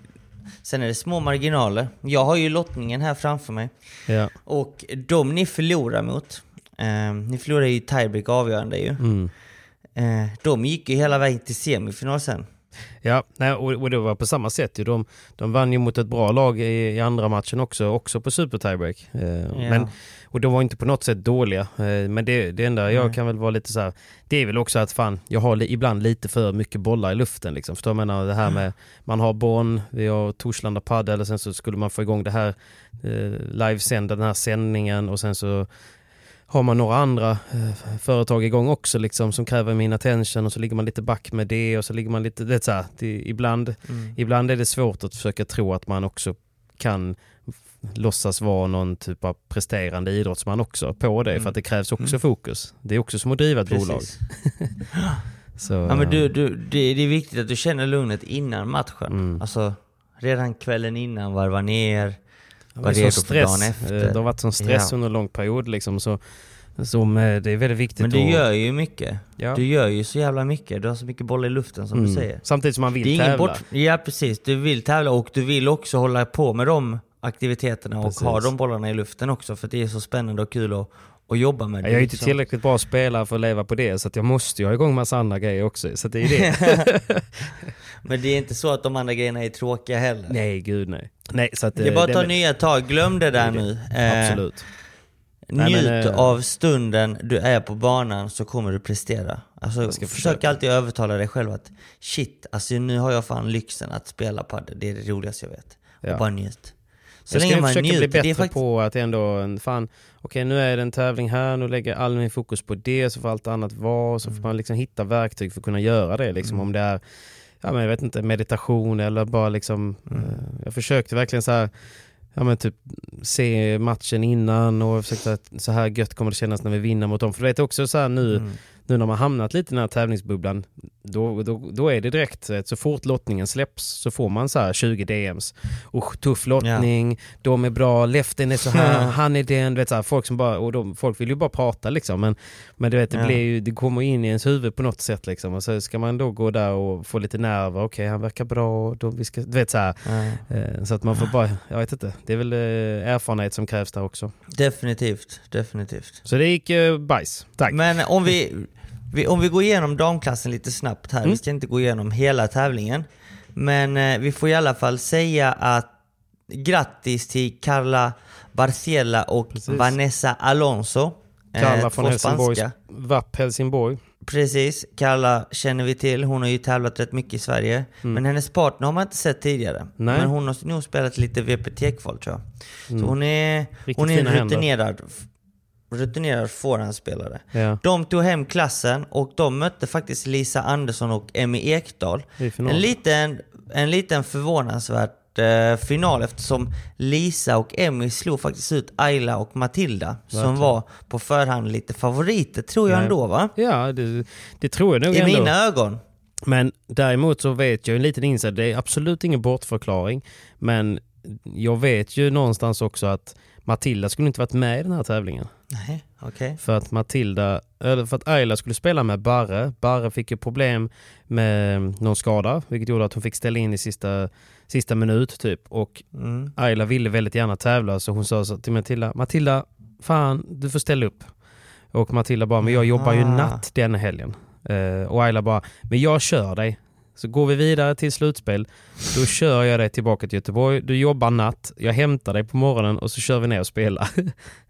sen är det små marginaler. Jag har ju lottningen här framför mig. Ja. Och de ni förlorar mot, eh, ni förlorar ju tiebreak avgörande ju. Mm. Eh, de gick ju hela vägen till semifinal sen. Ja, nej, och, det var på samma sätt ju. De, de vann ju mot ett bra lag i, i andra matchen också, också på super tiebreak. Eh, men, och de var inte på något sätt dåliga. Eh, men det, det enda jag Nej. kan väl vara lite så här, det är väl också att fan, jag har li, ibland lite för mycket bollar i luften liksom. Förstår du jag menar? Det här med, man har Bonn, vi har Torslanda Padel och sen så skulle man få igång det här, eh, livesända den här sändningen och sen så har man några andra eh, företag igång också liksom som kräver min attention och så ligger man lite back med det och så ligger man lite, det är så här, det, ibland, Mm. ibland är det svårt att försöka tro att man också kan låtsas vara någon typ av presterande idrottsman också på det för att det krävs också fokus. Det är också som att driva ett bolag. Precis. Så, Ja, men du, du, det, det är viktigt att du känner lugnet innan matchen. Mm. Alltså, redan kvällen innan, varva ner, Men redo sån för dagen efter. eh, Det har varit sån stress Ja. under en lång period liksom så, som, eh, det är väldigt viktigt Men du att... gör ju mycket. Ja. Du gör ju så jävla mycket. Du har så mycket bollar i luften som Mm. du säger. Samtidigt som man vill Det är tävla. bort... Ja precis, du vill tävla och du vill också hålla på med de aktiviteterna och Precis. ha de bollarna i luften också för det är så spännande och kul att, att jobba med. Jag är inte liksom. tillräckligt bra spelare för att leva på det så jag måste ju ha igång massa andra grejer också. Så det är det. Men det är inte så att de andra grejerna är tråkiga heller. nej, gud nej. Nej, så att Det är bara att ta men- nya tag, glöm det där nu. Eh, Absolut. Nej, Njut men, eh, av stunden du är på banan så kommer du prestera. Alltså, Jag ska försök försöka. alltid övertala dig själv att shit, alltså nu har jag fan lyxen att spela padel. Det är det roligaste jag vet. Ja. Och bara njut. Så jag ska länge man försöka njuter. bli det är bättre faktiskt... på att ändå, fan, okej nu är det en tävling här, nu lägger jag all min fokus på det, så får allt annat vara, så får man liksom hitta verktyg för att kunna göra det. Liksom, Om det är, ja men jag vet inte, meditation eller bara liksom, eh, jag försökte verkligen så här Ja men typ se matchen innan och försökte att så här gött kommer det kännas när vi vinner mot dem. För du vet också så här nu, Mm. Nu när man hamnat lite i den här tävlingsbubblan, då, då, då är det direkt, eh, så fort lottningen släpps så får man så här 20 DMs. Usch, tuff lottning, de är bra, leften är så här, han är den, du vet så här, folk som bara, och de, folk vill ju bara prata liksom. Men, men du vet, det, blir ju, det kommer in i ens huvud på något sätt liksom. Och så ska man då gå där och få lite nerver, okej han verkar bra, då vi ska, du vet så här. Eh, Så att man får bara, jag vet inte, det är väl eh, erfarenhet som krävs där också. Definitivt, definitivt. Så det gick eh, bajs, tack. Men om vi, vi, om vi går igenom damklassen lite snabbt här. Mm. Vi ska inte gå igenom hela tävlingen. Men eh, vi får i alla fall säga att grattis till Carla Barciela och Precis. Vanessa Alonso. Eh, Carla två från Helsingborg, spanska. VAP Helsingborg. Precis, Carla känner vi till. Hon har ju tävlat rätt mycket i Sverige. Men hennes partner har man inte sett tidigare. Mm. Nej. Men hon har nog spelat lite VPT-kval tror jag. Så hon är, Riktigt hon är en fina händer. Rutinerad, forehandspelare. Ja, De tog hem klassen och de mötte faktiskt Lisa Andersson och Emmy Ekdahl. i. En liten, en liten förvånansvärt eh, final eftersom Lisa och Emmy slog faktiskt ut Ayla och Matilda som Verkligen. var på förhand lite favoriter tror jag Ja. ändå va? Ja, det, det tror jag nog I ändå. mina ögon. Men däremot så vet jag en liten inside, det är absolut ingen bortförklaring. Men jag vet ju någonstans också att Matilda skulle inte varit med i den här tävlingen. Nej, okej. För att Matilda, eller för att Ayla skulle spela med Barre. Barre fick ju problem med någon skada, vilket gjorde att hon fick ställa in i sista, sista minut typ. Och Mm. Ayla ville väldigt gärna tävla så hon sa så till Matilda, Matilda, fan du får ställa upp. Och Matilda bara, men jag jobbar ju natt den helgen. Eh, och Ayla bara, men jag kör dig. Så går vi vidare till slutspel, då kör jag dig tillbaka till Göteborg, du jobbar natt, jag hämtar dig på morgonen och så kör vi ner och spelar.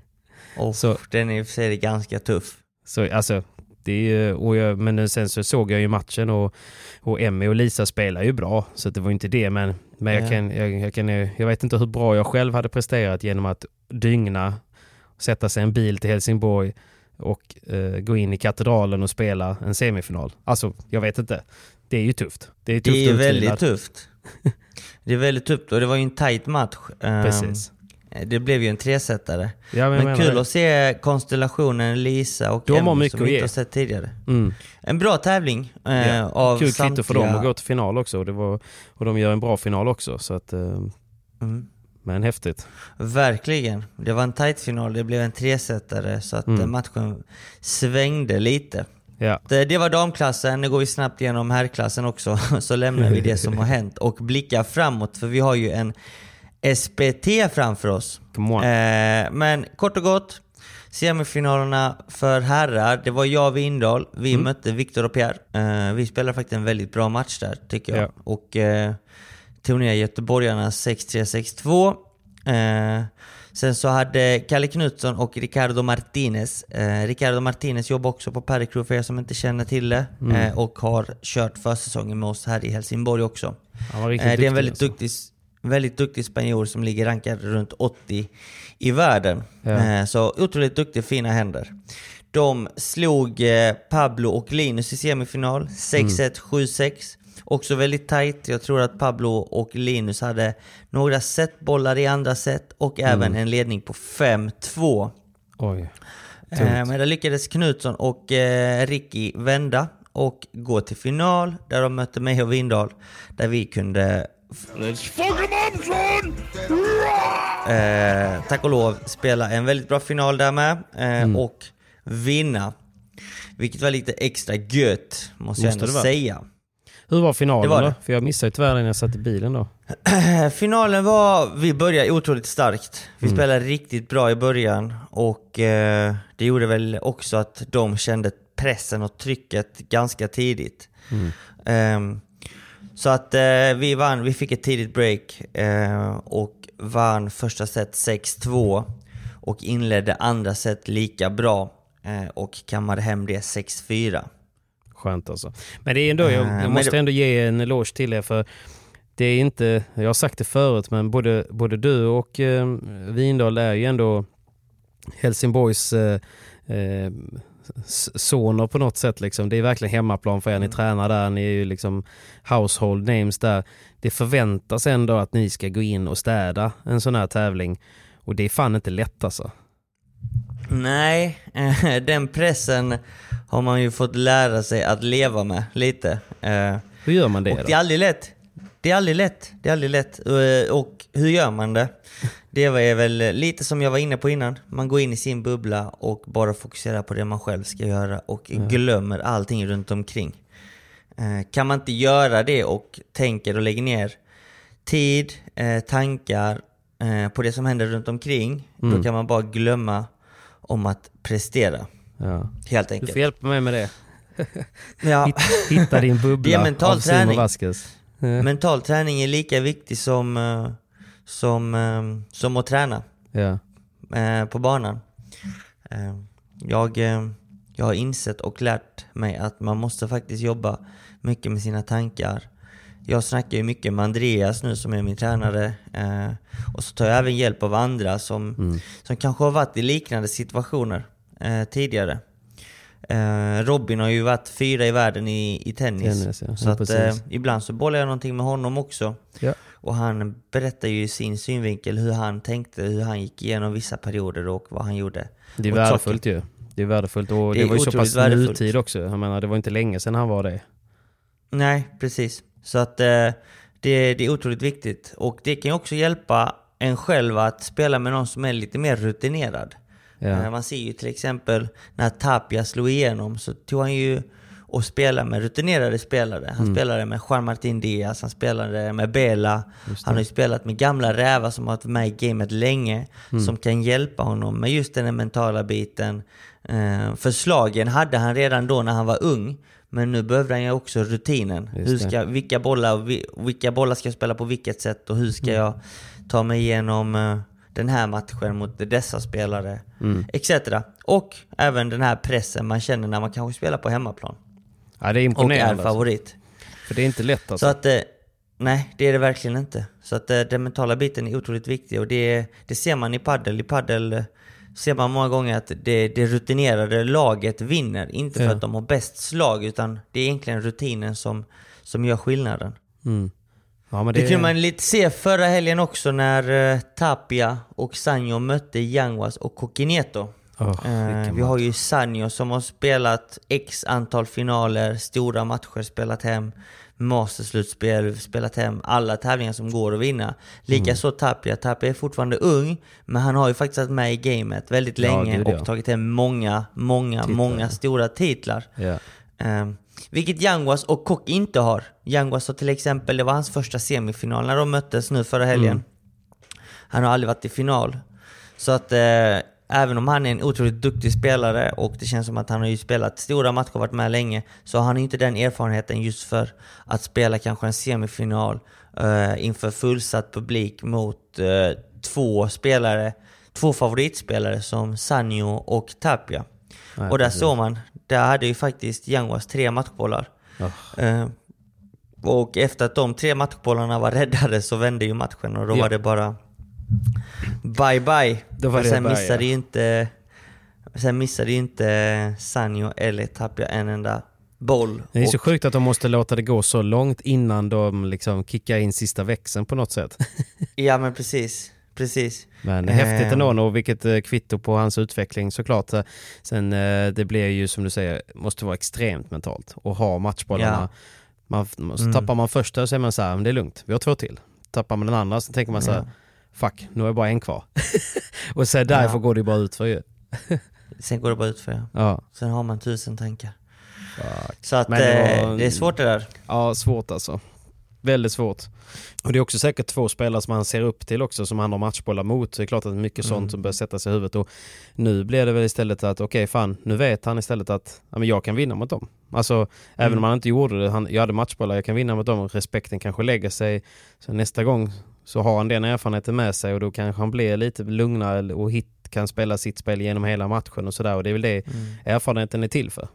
Oh, Så- Den är i och för sig ganska tuff. Så alltså, det och jag, men sen så såg jag ju matchen och, och Emmy och Lisa spelar ju bra. Så det var inte det. Men, men jag, Ja. kan, jag, jag, kan, jag vet inte hur bra jag själv hade presterat genom att dygna, sätta sig en bil till Helsingborg och eh, gå in i katedralen och spela en semifinal. Alltså, jag vet inte. Det är ju tufft. Det är tufft Det är väldigt tufft. Det är väldigt tufft och det var ju en tight match. Ehm, Precis. Det blev ju en tresetare. Ja, men Men kul det. att se konstellationen Lisa och De Emmy som vi inte har sett tidigare. Mm. En bra tävling eh, Ja. av Kul samtliga... kvitto för dem att gå till final också. Och, det var, och de gör en bra final också. Så att, eh, Mm. men häftigt. Verkligen. Det var en tight final, det blev en tresetare så att Mm. eh, matchen svängde lite. Ja. Det, det var damklassen, nu går vi snabbt igenom herrklassen också, så lämnar vi det som har hänt och blickar framåt för vi har ju en SPT framför oss. Eh, men kort och gott, Semifinalerna för herrar, det var jag och Windahl. Vi mötte Viktor och Pierre. Eh, vi spelade faktiskt en väldigt bra match där, tycker jag. Ja. Och eh, tog ner göteborgarna 6-3, 6-2. Eh, sen så hade Kalle Knutsson och Ricardo Martinez. Eh, Ricardo Martinez jobbar också på Paddy Crew för er som inte känner till det. Eh, och har kört försäsongen med oss här i Helsingborg också. Han var riktigt Eh, det är duktig, en väldigt alltså. duktig, väldigt duktig spanjor som ligger rankad runt 80 i världen. Ja. Eh, Så otroligt duktig, fina händer. De slog eh, Pablo och Linus i semifinal, 6-1, 7-6. Också väldigt tight. Jag tror att Pablo och Linus hade några setbollar i andra set och även en ledning på 5-2. Oj. Eh, Men där lyckades Knutsson och Ricky vända och gå till final där de mötte mig och Windahl. Där vi kunde eh, tack och lov spela en väldigt bra final där med eh, och vinna. Vilket var lite extra gött måste jag Måste ändå det vara. säga. Hur var finalen var då? För jag missade ju tyvärr när jag satt i bilen då. Finalen var, vi började otroligt starkt. Vi spelade riktigt bra i början och eh, det gjorde väl också att de kände pressen och trycket ganska tidigt. Ehm, så att eh, vi vann, vi fick ett tidigt break eh, och vann första set 6-2 och inledde andra set lika bra eh, och kammade hem det 6-4. Skönt alltså. Men det är ändå, jag, Eh, jag men måste det- ändå ge en eloge till er för det är inte, jag har sagt det förut, men både, både du och eh, Windahl är ju ändå Helsingborgs eh, eh, soner på något sätt. Liksom. Det är verkligen hemmaplan för er. Ni tränar där, ni är ju liksom household names där. Det förväntas ändå att ni ska gå in och städa en sån här tävling. Och det är fan inte lätt alltså. Nej, eh, den pressen har man ju fått lära sig att leva med lite. Eh, Hur gör man det och då? det är aldrig lätt. Det är aldrig lätt. Det är aldrig lätt. Eh, Och hur gör man det? Det är väl lite som jag var inne på innan. Man går in i sin bubbla och bara fokuserar på det man själv ska göra och glömmer allting runt omkring. Eh, Kan man inte göra det och tänker och lägger ner tid, eh, tankar eh, på det som händer runt omkring, då kan man bara glömma om att prestera. Ja. Helt Du enkelt. får hjälpa mig med det. Ja. Hitt, hitta din bubbla Det är mental av Simon träning. Vasquez. Mental träning är lika viktig som, som, eh, som att träna Ja. eh, på banan. Eh, Jag, eh, jag har insett och lärt mig att man måste faktiskt jobba mycket med sina tankar. Jag snackar ju mycket med Andreas nu som är min tränare eh, och så tar jag även hjälp av andra som, som kanske har varit i liknande situationer eh, tidigare. Robin har ju varit fyra i världen i, i tennis. Tennis, ja. Så Ja, att, precis. eh, ibland så bollar jag någonting med honom också. Ja. Och han berättar ju i sin synvinkel hur han tänkte, hur han gick igenom vissa perioder och vad han gjorde. Det är värdefullt saker. ju. Det är värdefullt och Det det, var ju så pass värdefullt. nutid också. Jag menar, det var inte länge sedan han var det. Nej, precis. Så att eh, det, det är otroligt viktigt. Och det kan ju också hjälpa en själv att spela med någon som är lite mer rutinerad. Ja. Eh, Man ser ju till exempel när Tapia slog igenom så tog han ju och spelade med rutinerade spelare. Han spelade med Juan Martin Diaz, han spelade med Bela. Han har ju spelat med gamla rävar som har varit med i gamet länge. Som kan hjälpa honom med just den här mentala biten. Eh, Förslagen hade han redan då när han var ung. Men nu behöver han ju också rutinen. Hur ska, vilka, bollar, vi- vilka bollar ska jag spela på vilket sätt och hur ska jag ta mig igenom eh, den här matchen mot dessa spelare. Etc. Och även den här pressen man känner när man kanske spelar på hemmaplan. Ja, det är Och är imponerande. alltså. favorit. För det är inte lätt alltså. Så att, eh, nej det är det verkligen inte. Så att eh, den mentala biten är otroligt viktig och det, det ser man i paddel. I paddel eh, ser man många gånger att det, det rutinerade laget vinner. Inte för Ja. att de har bäst slag utan det är egentligen rutinen som, som gör skillnaden. Mm. Ja, Det, det, kunde man lite se förra helgen också när Tapia och Sanjo mötte Yanguas och Coquineto. Eh, vilken vi har ju Sanjo som har spelat x antal finaler, stora matcher, spelat hem masterslutspel, spelat hem alla tävlingar som går att vinna. Likaså Mm. Tapia. Tapia är fortfarande ung, men han har ju faktiskt varit med i gamet väldigt Ja, länge ja. och tagit hem många, många, Titlar. många stora titlar. Eh, vilket Yanguas och Kock inte har. Yanguas har till exempel, det var hans första semifinal när de möttes nu förra helgen. Mm. Han har aldrig varit i final. Så att eh, även om han är en otroligt duktig spelare och det känns som att han har ju spelat stora matcher och varit med länge, så har han inte den erfarenheten just för att spela kanske en semifinal eh, inför fullsatt publik mot eh, två spelare, två favoritspelare som Sanjo och Tapia. Nej, och där precis. såg man, där hade ju faktiskt Yanguas tre matchbollar. Eh, och efter att de tre matchbollarna var räddade så vände ju matchen och då Ja. var det bara bye bye. Då var det sen bye, missade ja. ju inte Sen missade ju inte Sanjo eller Tapia en enda boll. Det är så Och- sjukt att de måste låta det gå så långt innan de liksom kickar in sista växeln på något sätt. Ja men precis, precis. Men häftigt ändå och vilket eh, kvitto på hans utveckling såklart. Eh, Sen eh, det blir ju som du säger, måste vara extremt mentalt och ha matchbollarna. Man, så Mm. Tappar man första så är man så här, "Men det är lugnt, vi har två till. Tappar man den andra så tänker man så här, Ja. Fuck, nu är bara en kvar. och sen därför Ja. går det bara ut för ju. Sen går det bara ut för ja. Ja. Sen har man tusen tankar. Fuck. Så att det det, var- det är svårt det där. Ja, svårt alltså. Väldigt svårt. Och det är också säkert två spelare som han ser upp till också som han har matchbollar mot. Så det är klart att det är mycket Mm. sånt som börjar sätta sig i huvudet. Och nu blir det väl istället att okej fan, nu vet han istället att ja, men jag kan vinna mot dem. Alltså även Mm. om han inte gjorde det, han, jag hade matchbollar, jag kan vinna mot dem. Respekten kanske lägger sig. Så nästa gång så har han den erfarenheten med sig och då kanske han blir lite lugnare och hit, kan spela sitt spel genom hela matchen och sådär. Och det är väl det Mm. erfarenheten är till för.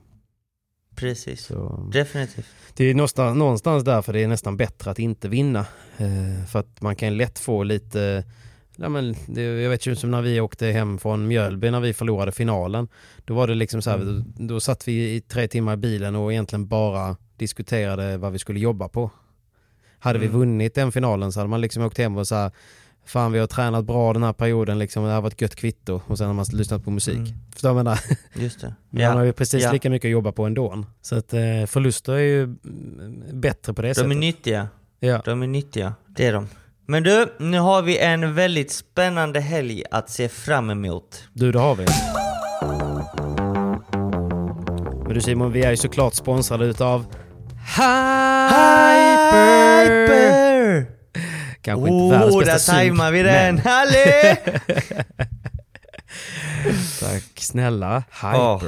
Precis. Så. Definitivt. Det är någonstans, någonstans därför det är nästan bättre att inte vinna. Eh, för att man kan lätt få lite, ja men det, jag vet ju som när vi åkte hem från Mjölby när vi förlorade finalen. Då var det liksom så här, Mm. då, då satt vi i tre timmar i bilen och egentligen bara diskuterade vad vi skulle jobba på. Hade vi Mm. vunnit den finalen så hade man liksom åkt hem och så här, fan vi har tränat bra den här perioden liksom, det här var ett gött kvitto och sen har man lyssnat på musik. Mm. Förstår du vad jag menar? Just det. Men han har ju precis ja. lika mycket att jobba på ändå. Så att eh, förluster är ju mm, bättre på det De är sättet. nyttiga. Ja. De är nyttiga. Det är de. Men du, nu har vi en väldigt spännande helg att se fram emot. Du, det har vi. Men du Simon, vi är ju såklart sponsrade utav Hyper! Kanske inte världens Oh, bästa där synk, tajmar vi den! men- Halle! Tack snälla. Hyper. Åh.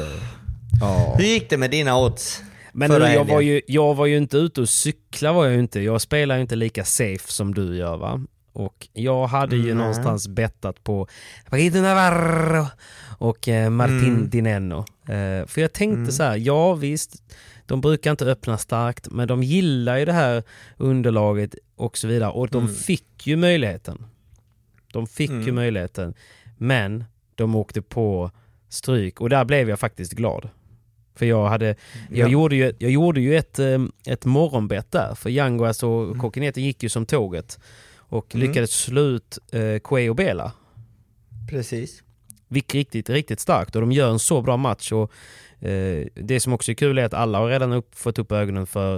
Ja. Hur gick det med dina odds? Men nu, jag, var ju, jag var ju inte ute och cykla var jag inte. Jag spelar ju inte lika safe som du gör va. Och jag hade ju Nej. någonstans bettat på Paquito Navarro och eh, Martin Mm. Dineno. Eh, för jag tänkte så här, ja visst, de brukar inte öppna starkt, men de gillar ju det här underlaget och så vidare. Och de Mm. fick ju möjligheten. De fick ju Mm. möjligheten. Men de åkte på stryk och där blev jag faktiskt glad. För jag hade, jag Ja. gjorde ju, jag gjorde ju ett, eh, ett morgonbett där, för Yanguas och Mm. Kokinete gick ju som tåget. Och Mm. lyckades slå ut eh, Kue och Bela. Precis. Vilket riktigt, riktigt starkt och de gör en så bra match. Och, det som också är kul är att alla har redan upp, fått upp ögonen för,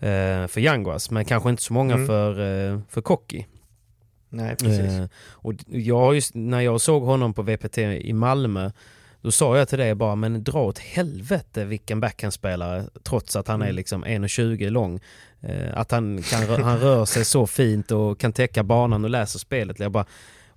eh, för Yanguas, men kanske inte så många Mm. för, eh, för Koki. Nej, precis. Eh, och jag, just, när jag såg honom på VPT i Malmö, då sa jag till dig bara, men dra åt helvete vilken backhandspelare, trots att han är Mm. liksom 1,20 lång. Eh, att han, kan, han rör sig så fint och kan täcka banan och läser spelet. Jag bara,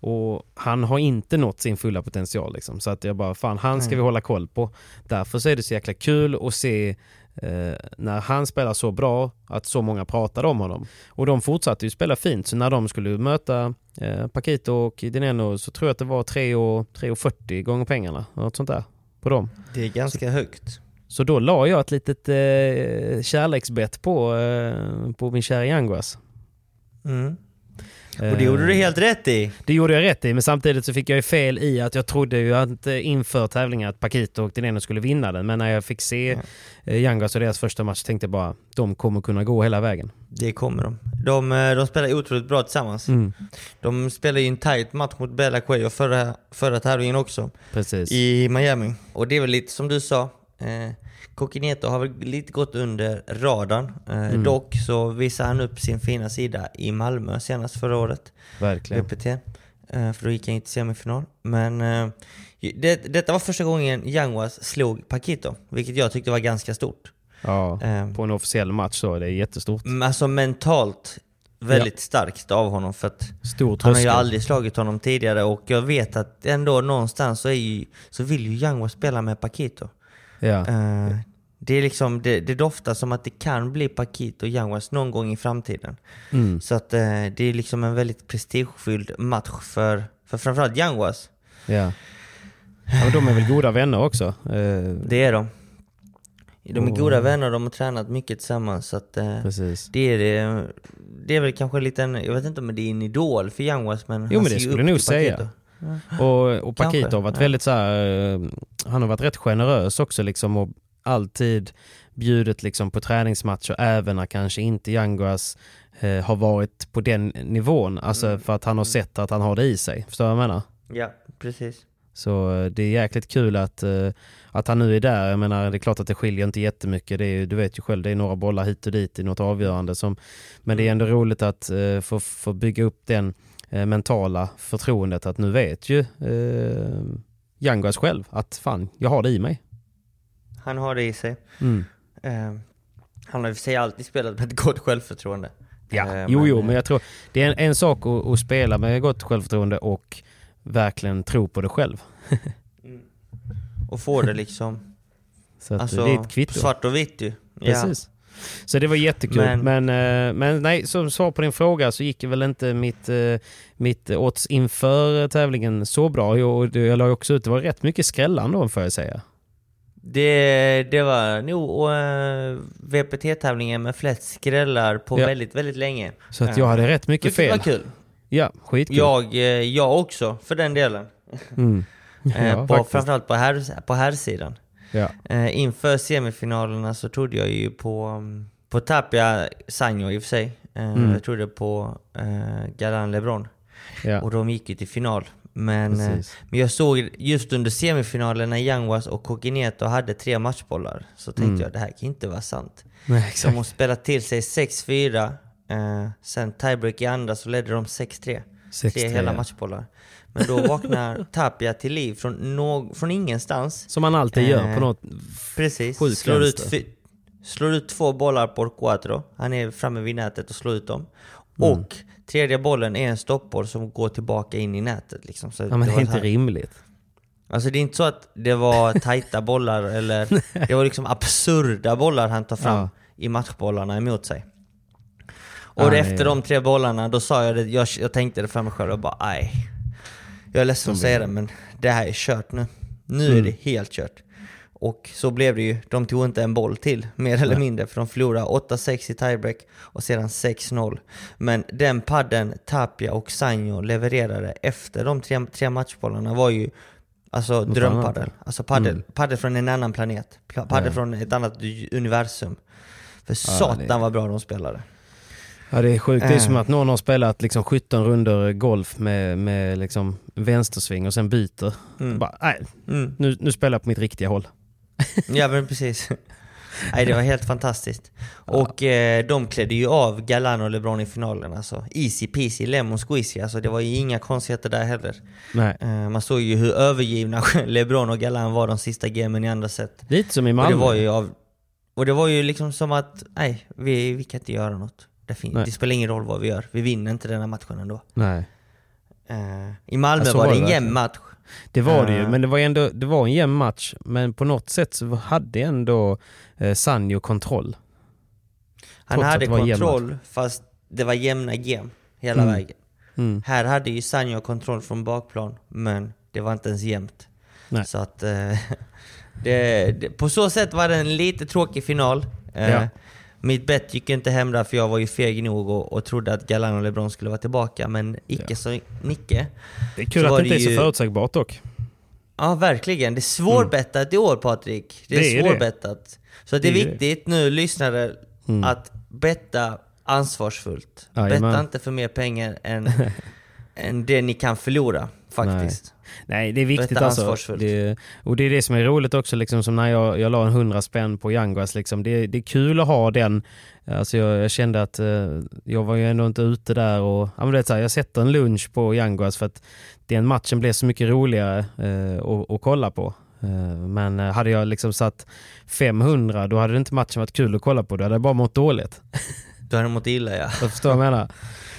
och han har inte nått sin fulla potential liksom. Så att jag bara, fan han ska Nej. vi hålla koll på. Därför så är det så jäkla kul att se eh, när han spelar så bra, att så många pratade om honom. Och de fortsatte ju spela fint, så när de skulle möta eh, Paquito och Dineno så tror jag att det var 3,40 gånger pengarna, något sånt där, på dem. Det är ganska högt. Så då la jag ett litet eh, kärleksbett på, eh, på min kära Yanguas. Mm. Och det gjorde du helt rätt i. Det gjorde jag rätt i, men samtidigt så fick jag ju fel i att jag trodde ju att eh, inför tävlingen att Paquito och Dineno skulle vinna den. Men när jag fick se eh, Yanguas och deras första match tänkte jag bara, de kommer kunna gå hela vägen. Det kommer de. De, eh, de spelar otroligt bra tillsammans. Mm, De spelade ju en tight match mot Bella Cuello förra, förra tävlingen också. precis. I Miami. Och det är väl lite som du sa. Eh, Coquineto har väl lite gått under radarn. Eh, Mm. Dock så visade han upp sin fina sida i Malmö senast förra året. Verkligen. VPT. Eh, för då gick han inte till semifinal. Men eh, det, detta var första gången Yanguas slog Paquito. Vilket jag tyckte var ganska stort. Ja, Eh, på en officiell match så, det är jättestort. men alltså mentalt väldigt starkt av honom för att han har ju aldrig slagit honom tidigare och jag vet att ändå någonstans så, ju, så vill ju Young spela med Paquito. Ja. Eh, det, är liksom, det, det doftar som att det kan bli Paquito och Young någon gång i framtiden. Mm. Så att eh, det är liksom en väldigt prestigefylld match för, för framförallt Young Ja. ja men de är väl goda vänner också? Eh, Det är de. De är Och- goda vänner, de har tränat mycket tillsammans. Så att, det, är det, det är väl kanske en liten, jag vet inte om det är en idol för West men Jo, men det skulle jag nog säga. Och, och Kanske, Paquito har varit väldigt så här, eh, han har varit rätt generös också liksom och alltid bjudit liksom på träningsmatcher även när kanske inte Yanguas eh, har varit på den nivån. Alltså Mm. för att han har sett att han har det i sig. Förstår du vad jag menar? Ja, precis. Så eh, det är jäkligt kul att, eh, att han nu är där. Jag menar det är klart att det skiljer inte jättemycket. Det är, du vet ju själv, det är några bollar hit och dit i något avgörande. Som, men det är ändå roligt att få, få bygga upp den mentala förtroendet att nu vet ju eh, Yanguas själv att fan, jag har det i mig. Han har det i sig. Mm. Eh, han har i och för sig alltid spelat med ett gott självförtroende. Ja, Eh, jo, jo, eh, men jag tror det är en, en sak att, att spela med gott självförtroende och verkligen tro på det själv. Och få det liksom, Så att alltså, det är ett kvitto. svart och vitt ju. Precis. Så det var jättekul. Men- Men, eh, men nej, som svar på din fråga så gick det väl inte mitt, eh, mitt odds inför tävlingen så bra. Jag, jag la också ut, det var rätt mycket skrällan då får jag säga. Det, det var nog uh, VPT-tävlingen med flest skrällar på Ja. väldigt, väldigt länge. Så att jag hade rätt mycket Vilket var fel. kul. Ja, skitkul. Jag, eh, jag också, för den delen. Mm. Eh, Ja, på, framförallt på, här, på här sidan. Ja. Eh, inför semifinalerna så trodde jag ju på, på Tapia Sanjo i och för sig. Eh, Mm. Jag trodde på eh, Galan LeBron. Ja, Och de gick ju till final. Men, eh, precis. men jag såg just under semifinalen när Yanguas och Coquineto hade tre matchbollar. Så tänkte Mm. jag det här kan inte vara sant. Nej, De exakt. har spelat till sig 6-4. Eh, sen tiebreak i andra så ledde de 6-3. 6-3, Tre hela matchbollar. Men då vaknar Tapia till liv från, nå- från ingenstans. Som man alltid gör Eh, på något Precis. Sjuk Slår ut, slår ut två bollar på quattro. Han är framme vid nätet och slår ut dem. Mm. Och tredje bollen är en stoppboll som går tillbaka in i nätet. Liksom. Så Ja, men det är inte här- rimligt. Alltså det är inte så att det var tajta bollar eller det var liksom absurda bollar han tar fram Ja. i matchbollarna emot sig. Och det efter de tre bollarna, då sa jag det, jag, jag tänkte det för mig själv och bara aj. Jag är ledsen att säga det men det här är kört nu. Nu är Mm. det helt kört. Och så blev det ju, de tog inte en boll till, mer eller mindre, för de förlorade 8-6 i tiebreak och sedan 6-0. Men den padden Tapia och Sanjo levererade efter de tre, tre matchbollarna var ju alltså Något drömpaddel. annat, Alltså paddel, Mm. paddel från en annan planet. Pla- Paddel Ja. från ett annat universum. För Ja, satan det- vad bra de spelade. Ja det är sjukt. Det är Eh. som att någon har spelat liksom 17 runder golf med, med liksom vänstersving och sen byter. Mm. Bara, nej, Mm. nu, nu spelar jag på mitt riktiga håll. Ja men precis. Nej det var helt fantastiskt. Och eh, de klädde ju av Galan och LeBron i finalen alltså. Easy peasy, lemon squeezy. Alltså det var ju inga konstigheter där heller. Nej. Eh, man såg ju hur övergivna LeBron och Galan var de sista gamen i andra set. Lite som i Och Malmö. det var ju av... Och det var ju liksom som att, nej, vi, vi kan inte göra något. Det, fin- Nej. det spelar ingen roll vad vi gör, vi vinner inte den här matchen ändå. Nej. Eh, I Malmö Ja, så var var det det en jämn match. Det var det ju, Eh. men det var, ändå, det var en jämn match. Men på något sätt så hade ändå eh, Sanjo kontroll. Han Trots att hade det var en jämn kontroll, fast det var jämna game hela Mm. vägen. Mm. Här hade ju Sanjo kontroll från bakplan, men det var inte ens jämnt. Nej. Så att... Eh, det, det, på så sätt var det en lite tråkig final. Eh, Ja. Mitt bett gick inte hem där för jag var ju feg nog och, och trodde att Galan och LeBron skulle vara tillbaka, men icke Ja. så Nicke. Det är kul att det inte är så ju- förutsägbart dock. Ja, verkligen. Det är svårbettat i år Patrik. Det är, Det är det. svårbettat. Så det är, Det är det. viktigt nu lyssnare Mm. att betta ansvarsfullt. Betta inte för mer pengar än, än det ni kan förlora faktiskt. Nej, det är viktigt alltså. Det, och det är det som är roligt också, liksom, som när jag, jag la en hundra spänn på Yanguas. Liksom, det, det är kul att ha den. Alltså jag, jag kände att eh, jag var ju ändå inte ute där och ja, men det så här, jag sätter en lunch på Yanguas för att den matchen blev så mycket roligare eh, att, att kolla på. Eh, men eh, hade jag liksom satt 500 då hade inte matchen varit kul att kolla på, då hade jag bara mått dåligt. Då har de mått illa ja. Jag förstår vad jag menar.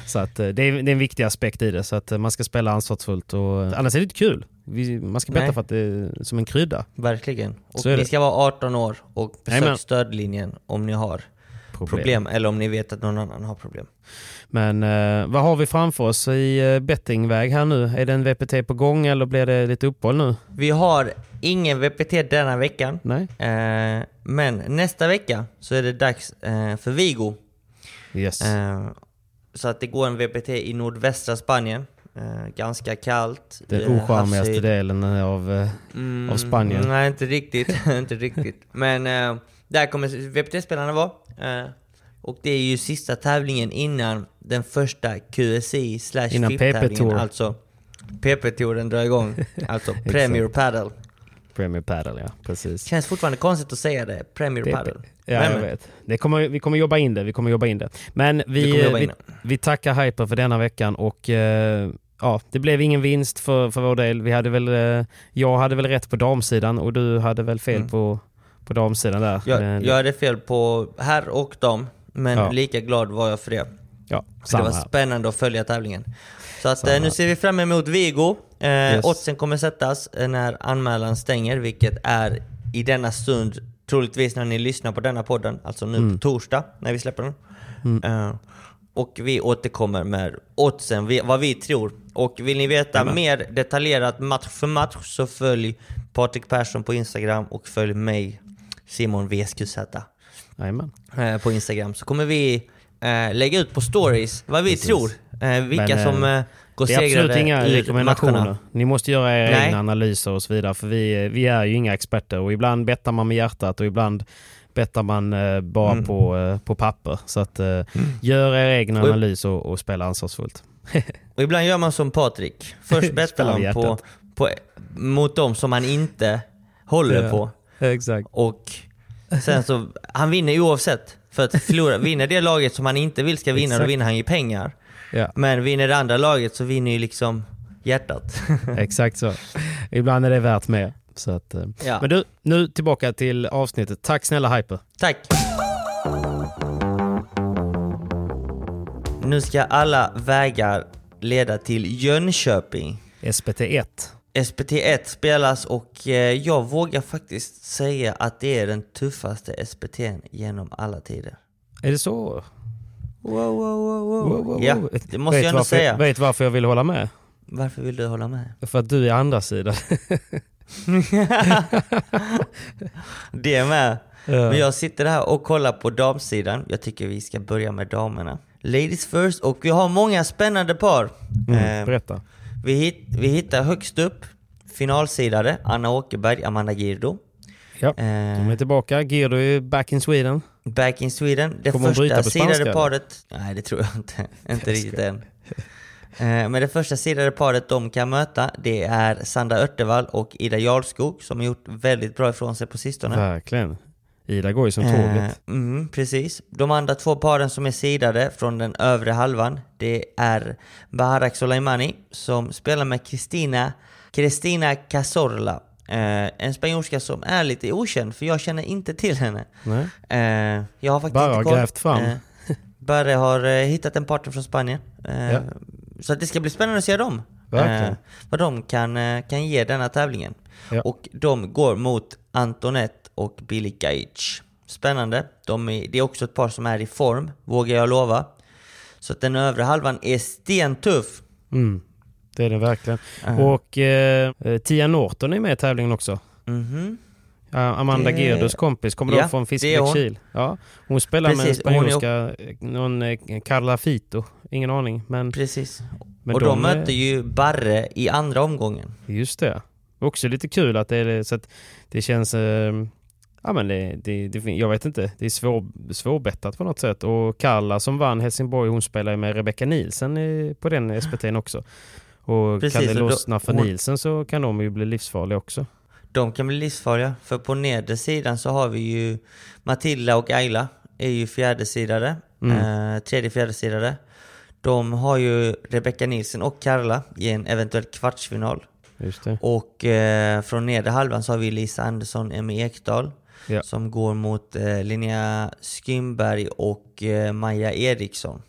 Så att, eh, det, är, det är en viktig aspekt i det, så att eh, man ska spela ansvarsfullt. Och, eh, annars är det inte kul. Vi, man ska betta för att det är som en krydda. Verkligen. Och ni ska vara 18 år och besök Jajamän. stödlinjen om ni har problem. eller om ni vet att någon annan har problem. Men eh, vad har vi framför oss i bettingväg här nu? Är det en VPT på gång eller blir det lite uppehåll nu? Vi har ingen VPT denna veckan. Nej? Eh, men nästa vecka så är det dags eh, för Vigo. Yes. Eh, så att det går en VPT i nordvästra Spanien. Eh, ganska kallt. Den Eh, ocharmigaste delen av, eh, Mm, av Spanien. Nej, inte riktigt. inte riktigt. Men eh, där kommer VPT-spelarna vara. Eh, och det är ju sista tävlingen innan den första QSI slash. PP-tour. Alltså PP-touren drar igång. Alltså Premier Paddle. Premier Paddle, ja. Precis. Känns fortfarande konstigt att säga det. Premier PP. Paddle. Ja, Men, jag men. vet. Det kommer, vi kommer jobba in det. Vi kommer jobba in det. Men Vi vi, vi, vi, tackar Hyper för denna veckan och eh, ja, det blev ingen vinst för, för vår del. Vi hade väl, eh, jag hade väl rätt på damsidan och du hade väl fel Mm. på, på damsidan där. Jag, Eh, jag hade fel på herr och dam, men Ja. lika glad var jag för det. ja, det var här. spännande att följa tävlingen. Så att, Samma eh, nu ser vi fram emot Vigo. Eh, Yes. Oddsen kommer sättas eh, när anmälan stänger, vilket är i denna stund, troligtvis när ni lyssnar på denna podden, alltså nu Mm. på torsdag när vi släpper den. Eh, och vi återkommer med oddsen, vi, vad vi tror. Och vill ni veta Jajamän. mer detaljerat match för match så följ Patrik Persson på Instagram och följ mig, Simon VSQZ eh, på Instagram så kommer vi eh, lägga ut på stories vad vi Precis. tror. Eh, vilka Men, som går Det är absolut inga rekommendationer. matcherna. Ni måste göra era Nej. egna analyser och så vidare. För vi, vi är ju inga experter och ibland bettar man med hjärtat och ibland bettar man eh, bara Mm. på, eh, på papper. Så att eh, gör er Och- analys och, och spela ansvarsfullt. Och ibland gör man som Patrik. Först bettar han på, på, mot dem som han inte håller Ja. på. Exakt. Och sen så, han vinner oavsett. För att förlora, vinner det laget som han inte vill ska vinna, då Exakt. vinner han ju pengar. Ja, Men vinner det andra laget så vinner ju liksom hjärtat. exakt så. Ibland är det värt mer. Så att, eh. Ja. Men du, nu tillbaka till avsnittet. Tack snälla Hyper. Tack! Nu ska alla vägar leda till Jönköping. SPT1. SPT1 spelas och eh, jag vågar faktiskt säga att det är den tuffaste SPT'n genom alla tider. Är det så? Wow, wow, wow, wow. Wow, wow, Ja, det måste vet jag ändå varför, säga. Vet varför jag vill hålla med? Varför vill du hålla med? För att du är andra sidan. Det är med. Ja. Men jag sitter här och kollar på damsidan. Jag tycker vi ska börja med damerna. Ladies first och vi har många spännande par. Mm, Eh, berätta. vi, hit, vi hittar högst upp finalsidare Anna Åkerberg, Amanda Girdo. Ja. Eh, De är tillbaka. Girdo är back in Sweden. Back in Sweden. Det Kommer första sidade paret... Nej, det tror jag inte. inte Jag riktigt än. Eh, Men det första sidade paret de kan möta, det är Sandra Örtevall och Ida Jarlskog som har gjort väldigt bra ifrån sig på sistone. Verkligen. Ida går ju som Eh, tåget. mm, precis. De andra två paren som är sidade från den övre halvan, det är Baharak Soleimani som spelar med Kristina Kristina Cazorla. Eh, en spanjorska som är lite okänd, för jag känner inte till henne. Nej. Eh, jag har faktiskt Bara inte har koll. grävt fram. Eh, Barre har hittat en partner från Spanien. Ja. Så att det ska bli spännande att se dem. Verkligen. Vad de kan, kan ge denna tävlingen. Ja. Och de går mot Antoinette och Billy Gage. Spännande. De är, det är också ett par som är i form, vågar jag lova. Så att den övre halvan är stentuff. Mm. Det är det verkligen. Eh, Och eh, eh, Tia Norton är med i tävlingen också. mhm. Ja, Amanda Det- Girdos kompis, kommer Ja, du från är Fiskebäck. Kil? Ja, hon spelar Precis, med en hon är- spanjorska, eh, någon eh, Carla Fito, ingen aning. Men, Precis. men och de, är- möter ju Barre i andra omgången. Just det. Också lite kul att det är så att det känns... Eh, ja men det, det, det, jag vet inte. Det är svår, svårbettat på något sätt. Och Karla som vann Helsingborg, hon spelar med Rebecca Nielsen i, på den SPT'n också. Och Precis, kan det lossna för Nielsen så kan de ju bli livsfarliga också. De kan bli livsfarliga, för på nedre sidan så har vi ju Matilda och Ayla är ju fjärdesidare, Mm. eh, tredje fjärdesidare. De har ju Rebecca Nilsson och Karla i en eventuell kvartsfinal. Och eh, från nedre halvan så har vi Lisa Andersson, Emmy Ekdahl. Ja. som går mot eh, Linnea Skymberg och eh, Maja Eriksson.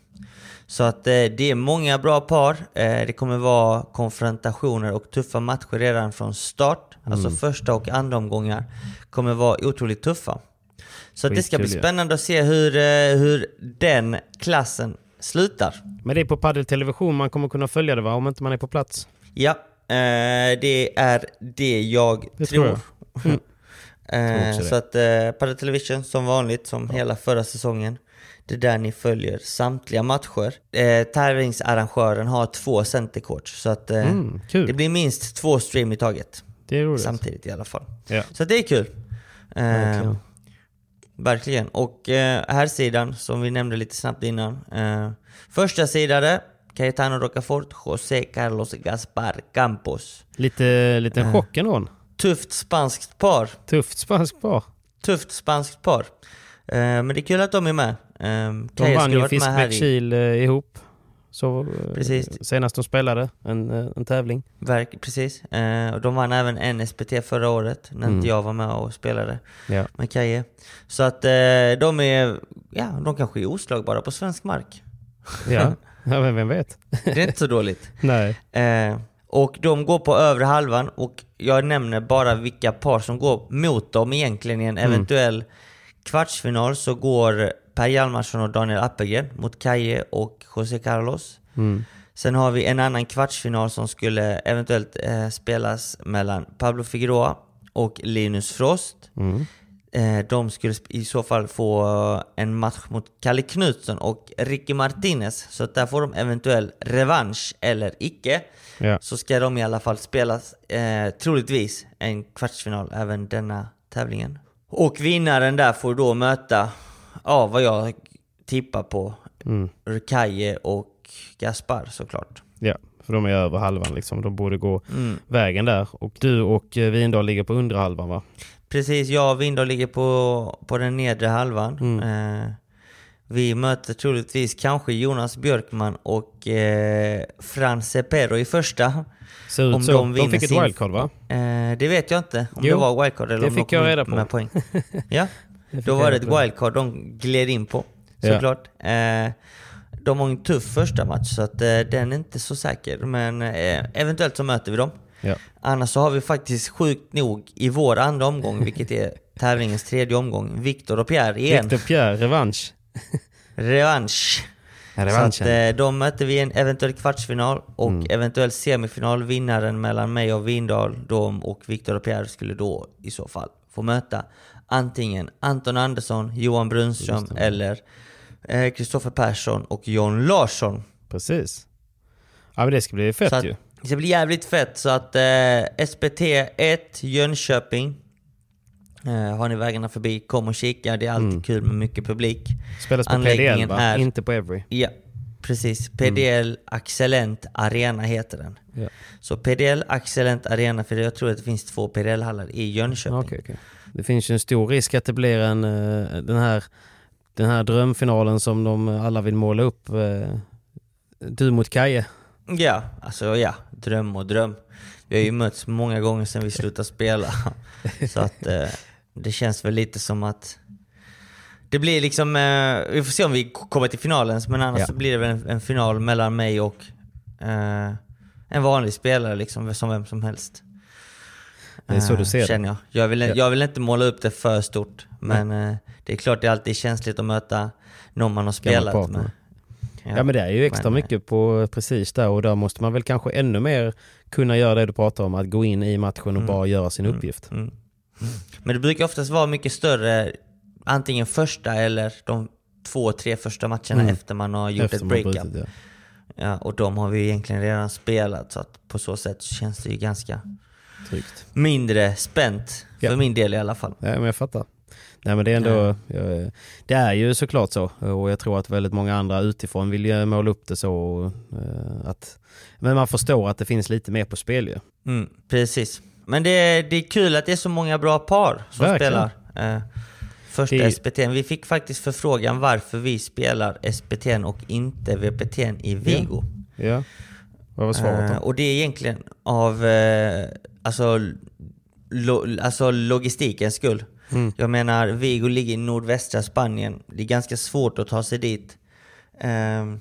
Så att eh, det är många bra par. Eh, det kommer vara konfrontationer och tuffa matcher redan från start. Alltså Mm. första och andra omgångar kommer vara otroligt tuffa. Så att det ska bli spännande att se hur, eh, hur den klassen slutar. Men det är på paddeltelevision man kommer kunna följa det va? Om inte man är på plats. Ja, eh, det är det jag Det tror. tror jag. Mm. Eh, så att eh, Padel Television som vanligt, som hela förra säsongen. Det är där ni följer samtliga matcher. Eh, tävlingsarrangören har två centercourts, så att eh, Mm, det blir minst två stream i taget. Det är roligt. Samtidigt i alla fall. Ja. Så det är kul. Eh, Verkligen. Verkligen. Och eh, här sidan som vi nämnde lite snabbt innan. Eh, första sidare, Cayetano Rocafort, José Carlos Gaspar Campos. Lite, lite Eh. chock ändå. Tufft spanskt par. Tufft spanskt par. Tufft spanskt par. Eh, men det är kul att de är med. Eh, De vann ju här i- Fiskbäck-Kil eh, ihop. Så, eh, Precis. Senast de spelade en, eh, en tävling. Verk, precis. Eh, och de vann även en SPT förra året när Mm. inte jag var med och spelade Ja. med Kaje. Så att eh, de är, ja, de kanske är oslagbara på svensk mark. Ja. ja, men vem vet? Det är inte så dåligt. Nej. Eh, och de går på övre halvan och jag nämner bara vilka par som går mot dem egentligen i en Mm. eventuell kvartsfinal så går Per Hjalmarsson och Daniel Appelgren mot Kaje och José Carlos. Mm. Sen har vi en annan kvartsfinal som skulle eventuellt eh, spelas mellan Pablo Figueroa och Linus Frost. Mm. Eh, de skulle i så fall få en match mot Kalle Knutsson och Ricky Martinez. Så där får de eventuell revansch eller icke. Ja. Så ska de i alla fall spelas, eh, troligtvis, en kvartsfinal även denna tävlingen. Och vinnaren där får då möta, ja vad jag tippar på, Mm. Kaje och Gaspar såklart. ja, för de är över halvan liksom. De borde gå Mm. vägen där. Och du och eh, Windahl ligger på undre halvan va? Precis, jag och Windahl ligger på, på den nedre halvan. Mm. Eh, vi möter troligtvis kanske Jonas Björkman och eh, Fran Cepero i första. Ser ut Om så. de De, fick ett sin- wildcard va? Eh, det vet jag inte om Jo, det var wildcard eller det om fick de jag kom reda in på. med poäng. Ja, då var det ett wildcard de gled in på Ja. såklart. Eh, de har en tuff första match så att, eh, den är inte så säker. Men eh, eventuellt så möter vi dem. Ja. Annars så har vi faktiskt sjukt nog i vår andra omgång, vilket är tävlingens tredje omgång, Viktor och Pierre igen. Victor Pierre, revansch. Revansch. Ja, Så att, eh, de möter vi i en eventuell kvartsfinal och eventuell semifinal. Vinnaren mellan mig och Windahl, de och Viktor och Pierre skulle då i så fall få möta antingen Anton Andersson, Johan Brunström eller eh, Kristoffer Persson och John Larsson. Precis. Ja men det ska bli fett Så att, ju. det ska bli jävligt fett. Så att eh, SPT 1 Jönköping. Eh, har ni vägarna förbi, kom och kika. Det är alltid Mm. kul med mycket publik. Spelas på PDL va? är- Inte på Every. Ja, precis. PDL Excellent Arena heter den. Ja. Så PDL Excellent Arena, för jag tror att det finns två PDL-hallar i Jönköping. Okej, okej. Det finns ju en stor risk att det blir en, eh, den, här, den här drömfinalen som de alla vill måla upp. eh, Du mot Kaje. Ja, alltså ja, dröm och dröm. Vi har ju mötts många gånger sedan vi slutade spela. Så att eh, det känns väl lite som att det blir liksom, eh, vi får se om vi kommer till finalen, men annars Ja. så blir det väl en, en final mellan mig och eh, en vanlig spelare liksom, som vem som helst. Det är så Eh, du ser det. Känner jag. Jag vill, Ja. jag vill inte måla upp det för stort, men eh, det är klart det är alltid känsligt att möta någon man har spelat med. Ja. men det är ju extra Men, eh, mycket på precis där och där måste man väl kanske ännu mer kunna göra det du pratar om, att gå in i matchen och bara göra sin uppgift. Mm. Men det brukar oftast vara mycket större, antingen första eller de två, tre första matcherna Mm. efter man har gjort Efter ett breakup. ja. Ja, och de har vi egentligen redan spelat, så att på så sätt så känns det ju ganska Tryggt. mindre spänt. Ja. För min del i alla fall. Ja, men jag fattar. Nej men det är ändå, jag, det är ju såklart så och jag tror att väldigt många andra utifrån vill ju måla upp det så. eh, Att, men man förstår att det finns lite mer på spel ju. Mm, precis. Men det är, det är kul att det är så många bra par som Verkligen. spelar. Eh, första Det SPT'n. Vi fick faktiskt förfrågan varför vi spelar SPT'n och inte VPT'n i Vigo. Ja. Vad var svaret Eh, då? och det är egentligen av eh, alltså, lo, alltså logistikens skull. Jag menar, Vigo ligger i nordvästra Spanien. Det är ganska svårt att ta sig dit. Ehm,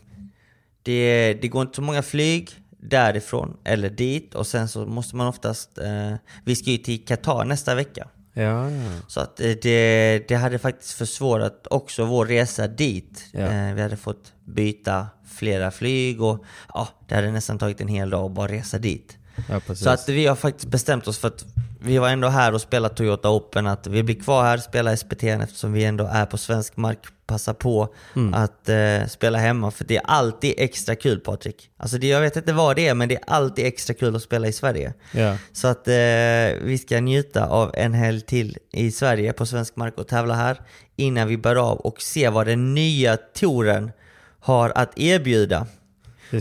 det, det går inte så många flyg därifrån eller dit och sen så måste man oftast... eh, vi ska ju till Qatar nästa vecka. Ja, ja. Så att eh, det, det hade faktiskt försvårat också vår resa dit. Ja. Eh, vi hade fått byta flera flyg och ja, det hade nästan tagit en hel dag att bara resa dit. Så att vi har faktiskt bestämt oss för att vi var ändå här och spelade Toyota Open, att vi blir kvar här och spelar SPT eftersom vi ändå är på svensk mark. Passa på Mm. att eh, spela hemma, för det är alltid extra kul Patrik. Alltså det, jag vet inte vad det är, men det är alltid extra kul att spela i Sverige. ja. Så att eh, vi ska njuta av en helg till i Sverige på svensk mark och tävla här innan vi bär av och se vad den nya touren har att erbjuda.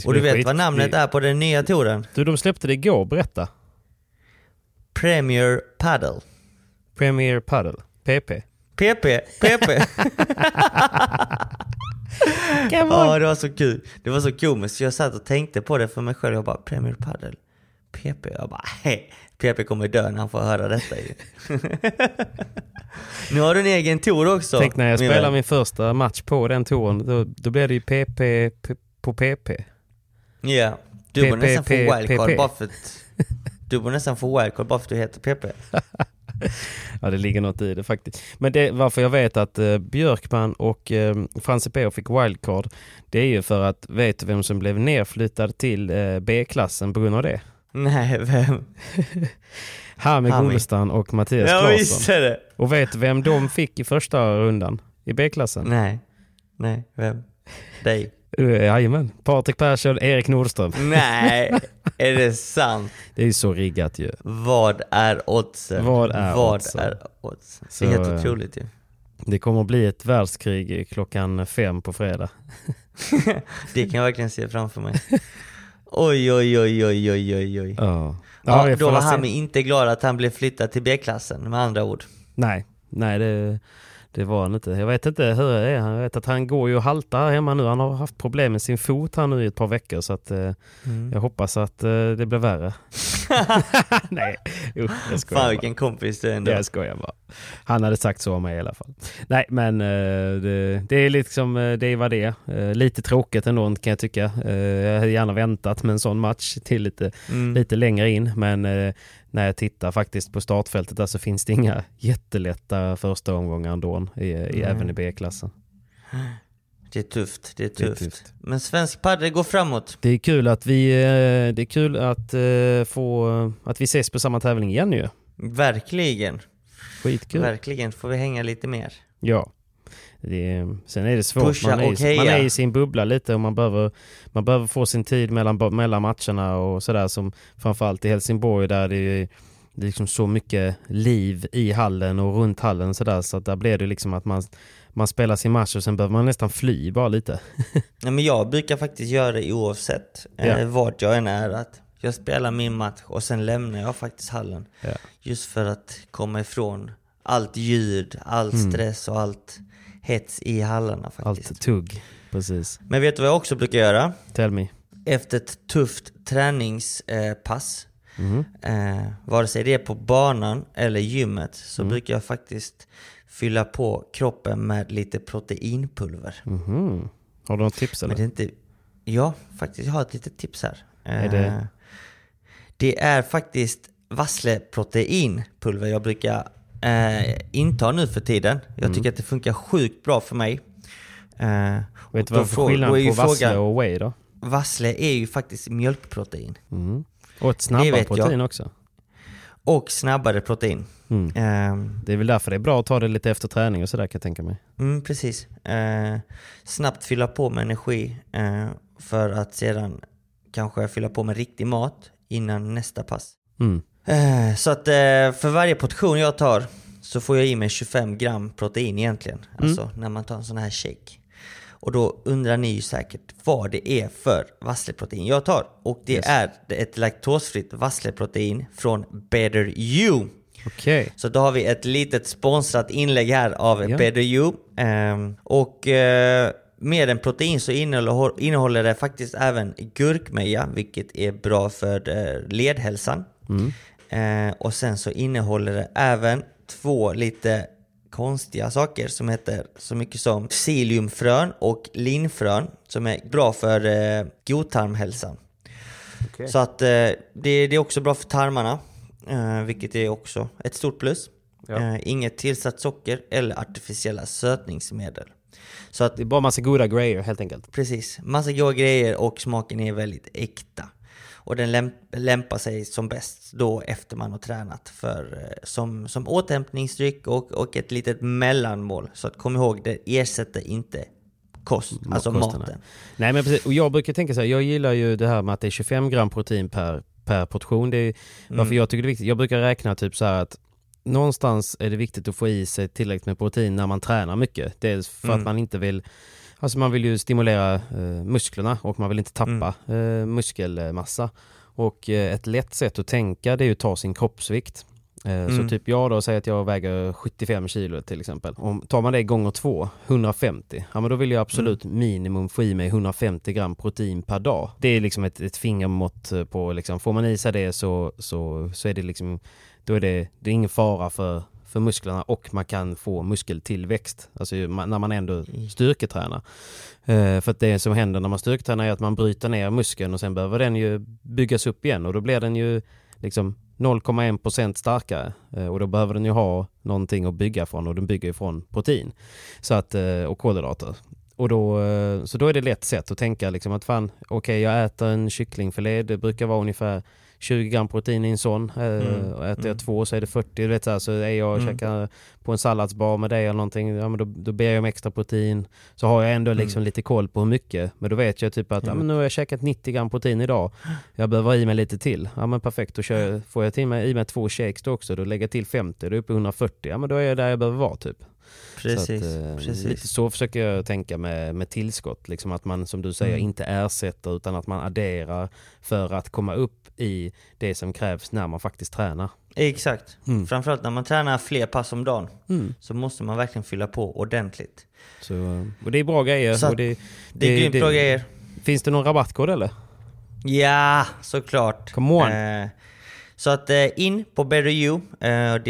Och du vet skit- vad namnet är på den nya touren? Du, de släppte det igår, berätta. Premier Paddle. Premier Paddle, PP. PP, PP. Ja, det var så kul. Det var så komiskt. Jag satt och tänkte på det för mig själv. Jag bara, Premier Padel. PP. Jag bara, hej. PP kommer dö när han får höra detta ju. nu har du en egen tour också. Tänk när jag min spelar vän. min första match på den touren, då, då blir det ju PP på PP. Ja. Du borde nästan få wildcard bara för att... Du borde nästan få wildcard bara för att du heter PP. Ja, det ligger något i det faktiskt. Men det, varför jag vet att eh, Björkman och eh, Franse P fick wildcard, det är ju för att, vet du vem som blev nerflyttad till eh, B-klassen på grund av det? Nej, vem? Hami. Gullestam och Mattias Ja, Claesson. visst är det. Och vet vem de fick i första rundan i B-klassen? Nej. Nej, vem? Dig. Uh, Jajamän, Patrik Persson, Erik Nordström. Nej, är det sant? Det är ju så riggat ju. Vad är oddsen? Vad är Vad oddsen? är oddsen? Så, det är helt eh, otroligt ju. Det kommer att bli ett världskrig klockan fem på fredag. Det kan jag verkligen se framför mig. Oj, oj, oj, oj, oj, oj, oj. Ja. Då var se. Hami inte glad att han blev flyttad till B-klassen, med andra ord. Nej, nej det, det var han inte. Jag vet inte hur det är. Jag vet att han går ju och haltar här hemma nu. Han har haft problem med sin fot här nu i ett par veckor så att eh, Mm. jag hoppas att eh, det blir värre. nej, usch, jag skojar Fan vilken kompis du är ändå. Jag skojar bara. Han hade sagt så om mig i alla fall. Nej men eh, det, det är liksom, eh, det är vad det är. Eh, Lite tråkigt ändå kan jag tycka. Eh, Jag hade gärna väntat med en sån match till lite, Mm. lite längre in. Men när jag tittar faktiskt på startfältet där så finns det inga jättelätta första omgångar ändå. I, i, även i B-klassen. Det är tufft, det är Det är tufft. tufft. Men svensk padel går framåt. Det är kul att vi, eh, det är kul att eh, få, att vi ses på samma tävling igen ju. Verkligen. Skitkul. Verkligen. Får vi hänga lite mer. Ja. Det är, sen är det svårt. Pusha man, är, heja. man är i sin bubbla lite och man behöver, man behöver få sin tid mellan, mellan matcherna och sådär som framförallt i Helsingborg där det är, det är liksom så mycket liv i hallen och runt hallen sådär så att där blir det liksom att man, man spelar sin match och sen behöver man nästan fly bara lite. Nej, men jag brukar faktiskt göra det oavsett Ja. eh, vart jag än är. Att jag spelar min match och sen lämnar jag faktiskt hallen. Ja. Just för att komma ifrån allt ljud, all stress och allt hets i hallarna faktiskt. Allt tugg. Precis. Men vet du vad jag också brukar göra? Tell me. Efter ett tufft träningspass, Mhm. eh, vare sig det är på banan eller gymmet, så Mm. brukar jag faktiskt fylla på kroppen med lite proteinpulver. Mhm. Har du något tips Men eller? det är inte... Ja, faktiskt. Jag har ett litet tips här. Är det- Eh, det är faktiskt vassleproteinpulver jag brukar eh, inta nu för tiden. Jag Mm. tycker att det funkar sjukt bra för mig. Eh, Vet du vad för frå- skillnad då är ju på vassle och whey då? Vassle är ju faktiskt mjölkprotein. Mm. Och ett snabbare vet jag. protein också. Och snabbare protein. Mm. Eh, Det är väl därför det är bra att ta det lite efter träning och sådär kan jag tänka mig. mm, precis. Eh, snabbt fylla på med energi eh, för att sedan kanske fylla på med riktig mat innan nästa pass. Mm. Eh, Så att eh, för varje portion jag tar så får jag i mig 25 gram protein egentligen. Alltså när man tar en sån här shake. Och då undrar ni ju säkert vad det är för vassleprotein jag tar. Och det Yes. är ett laktosfritt vassleprotein från Better You. Okej. Så då har vi ett litet sponsrat inlägg här av Ja. Better You. Ehm, och eh, med en protein så innehåller, innehåller det faktiskt även gurkmeja, vilket är bra för eh, ledhälsan. Mm. Eh, och sen så innehåller det även två lite konstiga saker som heter så mycket som psylliumfrön och linfrön som är bra för eh, godtarmhälsan. Så att eh, det, det är också bra för tarmarna, eh, vilket är också ett stort plus. Ja. Eh, inget tillsatt socker eller artificiella sötningsmedel. Så att Det är bara massa goda grejer helt enkelt. Precis, massa goda grejer och smaken är väldigt äkta. Och den lämp lämpar sig som bäst då efter man har tränat för, eh, som, som återhämtningsdryck och, och ett litet mellanmål. Så att kom ihåg, det ersätter inte kost, alltså Kosten, maten. Nej men precis, och jag brukar tänka så här, jag gillar ju det här med att det är 25 gram protein per, per portion. Det är, Varför Mm. jag tycker det är viktigt, jag brukar räkna typ så här att någonstans är det viktigt att få i sig tillräckligt med protein när man tränar mycket. Dels för Mm. att man inte vill Alltså man vill ju stimulera eh, musklerna och man vill inte tappa Mm. eh, muskelmassa. Och eh, ett lätt sätt att tänka det är ju att ta sin kroppsvikt. Eh, Så Mm. typ jag då säger att jag väger 75 kilo till exempel. Om, tar man det gånger två, 150, ja men då vill jag absolut Mm. minimum få i mig 150 gram protein per dag. Det är liksom ett, ett fingermått på liksom, får man i sig det så, så, så är det liksom, då är det, det är ingen fara för, för musklerna och man kan få muskeltillväxt. Alltså när man ändå styrketränar. Eh, för att det som händer när man styrketränar är att man bryter ner muskeln och sen behöver den ju byggas upp igen och då blir den ju liksom 0,1% starkare Eh, och då behöver den ju ha någonting att bygga från och den bygger ju från protein så att, eh, och kolhydrater. Och då, eh, så då är det lätt sätt att tänka liksom att fan, okej jag äter en kycklingfilé, det brukar vara ungefär 20 gram protein i en sån. Eh, Mm, och äter jag mm. två så är det 40. Du vet, så, här, så är jag och Mm. käkar på en salladsbar med dig eller någonting, ja, men då, då ber jag om extra protein. Så har jag ändå liksom Mm. lite koll på hur mycket. Men då vet jag typ att ja, men nu har jag käkat 90 gram protein idag. Jag behöver ha i mig lite till. Ja men perfekt, då kör jag, får jag till mig, i mig två shakes då också. Då lägger jag till 50, då är jag uppe i 140. Ja men då är jag där jag behöver vara typ. Precis, så att, eh, precis. Lite så försöker jag tänka med, med tillskott. Liksom att man som du säger Mm. inte ersätter utan att man adderar för att komma upp i det som krävs när man faktiskt tränar. Exakt. Mm. Framförallt när man tränar fler pass om dagen Mm. så måste man verkligen fylla på ordentligt. Så, och det är bra grejer. Så och det, Det är grymt bra grejer. Finns det någon rabattkod eller? Ja, såklart. Come on. Eh, så att eh, in på Better You. Eh, det,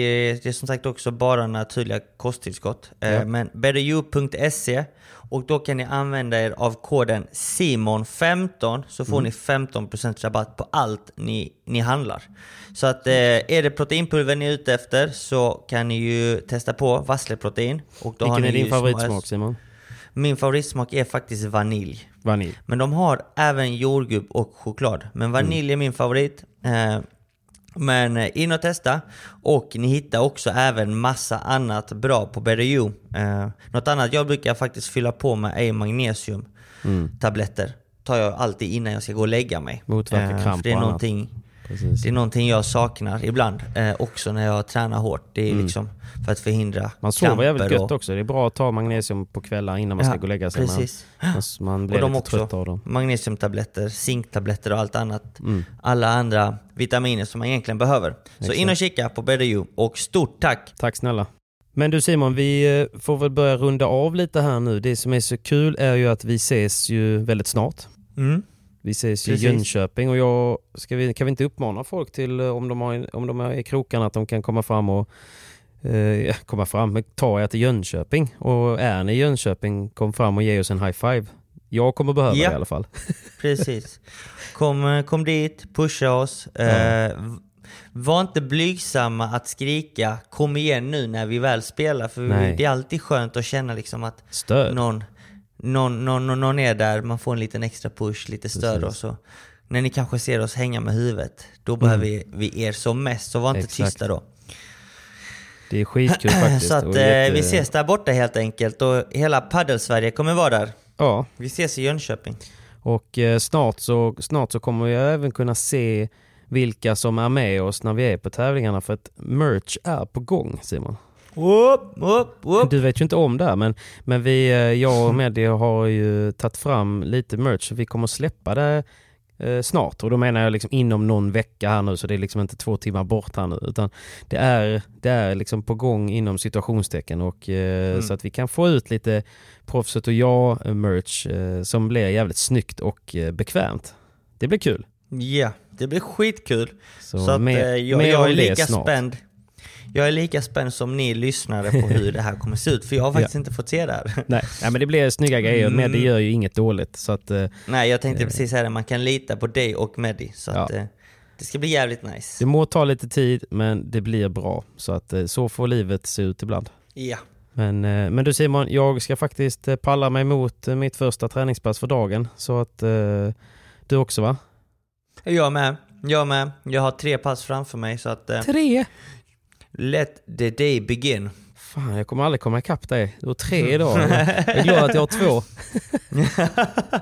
det är som sagt också bara naturliga kosttillskott. Eh, Ja. Men betteryou.se och då kan ni använda er av koden SIMON15 så får Mm. ni 15% rabatt på allt ni, ni handlar. Så att eh, är det proteinpulver ni är ute efter så kan ni ju testa på vassleprotein. Och då har Vilken ni är din favoritsmak Simon? Min favoritsmak är faktiskt vanilj. Vanilj. Men de har även jordgubb och choklad. Men vanilj är min favorit. Eh, men eh, in och testa. Och ni hittar också även massa annat bra på You. Eh, något annat jag brukar faktiskt fylla på med är magnesiumtabletter. Tar jag alltid innan jag ska gå och lägga mig. Motverkar för kramp det är någonting, Precis. det är någonting jag saknar ibland. Eh, också när jag tränar hårt. Det är liksom för att förhindra Mm. Man sover jävligt gött och- också. Det är bra att ta magnesium på kvällar innan man ska Ja, gå och lägga sig. Precis. Man, man blir Och de lite också. trött av dem. Magnesiumtabletter, zinktabletter och allt annat. Mm. Alla andra vitaminer som man egentligen behöver. Så in och kika på Better You. Och stort tack! Tack snälla. Men du Simon, vi eh, får väl börja runda av lite här nu. Det som är så kul är ju att vi ses ju väldigt snart. Mm. Vi ses i. Jönköping och jag, ska vi, kan vi inte uppmana folk till eh, om de, har, om de är i krokarna att de kan komma fram och eh, komma fram, ta er till Jönköping. Och är ni i Jönköping, kom fram och ge oss en high five. Jag kommer behöva Ja. det i alla fall. Precis. Kom, eh, kom dit, pusha oss. Eh, var inte blygsamma att skrika kom igen nu när vi väl spelar. För Nej. det är alltid skönt att känna liksom att Stöd. någon, någon, någon, någon, är där, man får en liten extra push, lite stöd och så. När ni kanske ser oss hänga med huvudet, då behöver vi, vi er som mest. Så var inte Mm. Exakt. tysta då. Det är skitkul faktiskt. Så att eh, vi ses där borta helt enkelt och hela paddelsverige kommer vara där. Ja, Vi ses i Jönköping. och eh, snart, så, snart så kommer vi även kunna se vilka som är med oss när vi är på tävlingarna för att merch är på gång Simon. Whoop, whoop, whoop. Du vet ju inte om det här men, men vi, eh, jag och Medi har ju tagit fram lite merch så vi kommer släppa det eh, snart och då menar jag liksom inom någon vecka här nu så det är liksom inte två timmar bort här nu utan det är, det är liksom på gång inom situationstecken och eh, så att vi kan få ut lite proffset och jag merch eh, som blir jävligt snyggt och bekvämt. Det blir kul. Ja, det blir skitkul. Så, Så, att, mer- eh, jag, jag är lika snart. spänd. Jag är lika spänd som ni lyssnare på hur det här kommer se ut, för jag har faktiskt inte fått se det här. Nej, nej men det blir snygga grejer, Mm. Meddi gör ju inget dåligt. Så att, eh, Nej, jag tänkte precis säga det, man kan lita på dig och Medi, så att Ja. eh, det ska bli jävligt nice. det må ta lite tid, men det blir bra. Så att eh, så får livet se ut ibland. Ja. Men, eh, men du Simon, jag ska faktiskt eh, palla mig mot eh, mitt första träningspass för dagen. Så att eh, du också va? Jag med, jag med. Jag har tre pass framför mig, så att eh, Tre! Let the day begin. Fan, jag kommer aldrig komma ikapp dig. Du har tre idag. Jag är glad att jag har två.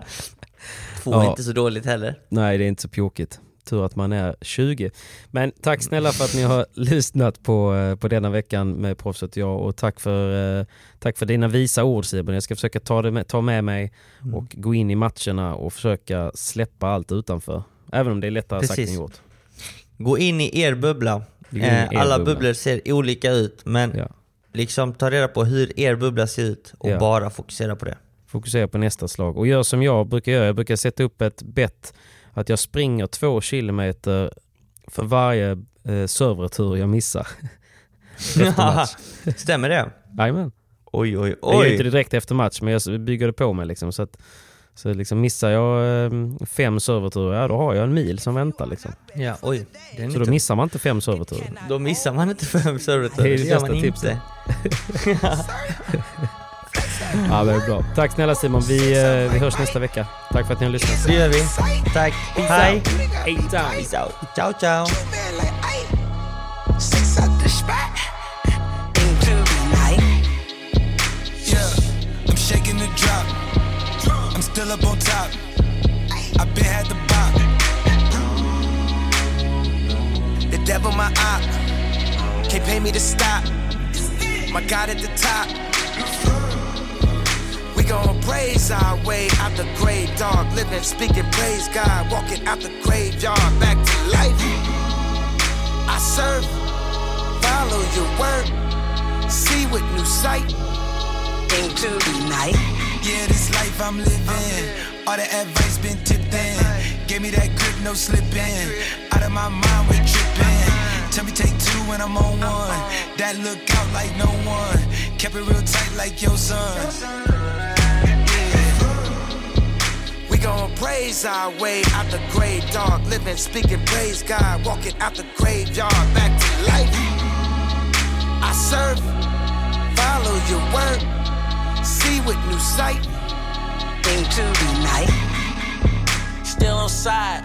Två Ja. är inte så dåligt heller. Nej, det är inte så pjåkigt. Tur att man är 20. Men tack snälla för att ni har lyssnat på, eh, på denna veckan med Proffset och jag och tack för, eh, tack för dina visa ord Simon. Jag ska försöka ta, det med, ta med mig och gå in i matcherna och försöka släppa allt utanför. Även om det är lättare sagt Precis. än gjort. Gå in i er bubbla. Eh, alla bubbla. bubblor ser olika ut, men Ja. liksom ta reda på hur er bubbla ser ut och Ja. bara fokusera på det. Fokusera på nästa slag och gör som jag brukar göra. Jag brukar sätta upp ett bett att jag springer två kilometer för varje eh, servertur jag missar. Stämmer det? Jajamän. Oj, oj, Jag gör inte oj. det direkt efter match, men jag bygger det på mig. Liksom, så att, så liksom missar jag eh, fem serverturer, ja då har jag en mil som väntar. Liksom. Ja, oj. Det är Så nytt. då missar man inte fem serverturer. Då missar man inte fem servitörer. Det är Det, det bästa tipset. inte. Ja, det är bra. Tack snälla Simon, vi, eh, vi hörs nästa vecka. Tack för att ni har lyssnat. Det gör vi. Tack. Hej. Hej. Ciao, ciao. Still up on top. I been had the bop. The devil my op. Can't pay me to stop. My God at the top. We gon' praise our way out the grave, dog. Living, speaking, praise God. Walking out the graveyard back to life. I serve, follow your word, see with new sight. Into the night. Yeah, this life I'm living. All the advice been tipped in. Gave me that grip, no slipping. Out of my mind, we tripping. Tell me take two when I'm on one. That look out like no one. Kept it real tight like your son. We gon' praise our way out the grave, dog. Living, speaking, praise God. Walking out the graveyard back to life. I serve, follow your word, see with new sight. Into the night. Still on side,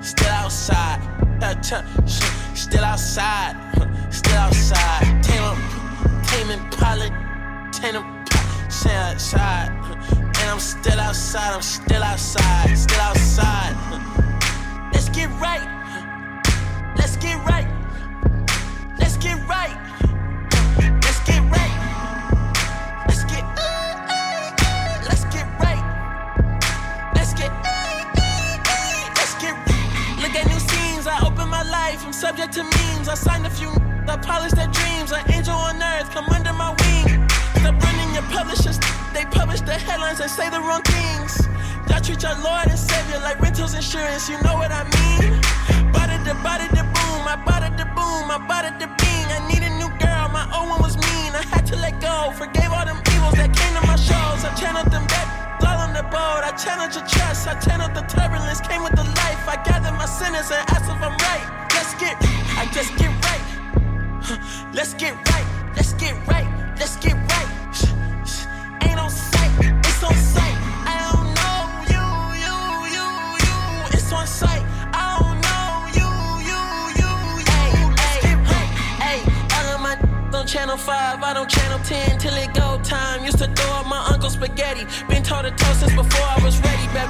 still outside. Uh, Still outside, still outside. Tame 'em, tame Impala, tame 'em, stay outside. And I'm still outside, I'm still outside, still outside. Let's get right, let's get right, subject to memes. I signed a few. I polish their dreams. An angel on earth. Come under my wing. Stop running your publishers. They publish the headlines and say the wrong things. Y'all treat your Lord and Savior like rentals insurance. You know what I mean? It, the it, the boom. I it, the boom. I it, the bing. I need a new girl. My old one was mean. I had to let go. Forgave all them evils that came to my shows. I channeled them back the boat. I challenge your trust. I channeled the turbulence. Came with the life. I gather my sinners and ask if I'm right. Let's get, I just get right. Let's get right. Let's get right. Let's get right. Ain't on sight. It's on sight. I don't know you, you, you, you. It's on sight. I don't know you, you, you, you. All of my on channel 5, I don't channel 10 till it go time. Used to throw up my uncle's spaghetti. Been toe to toe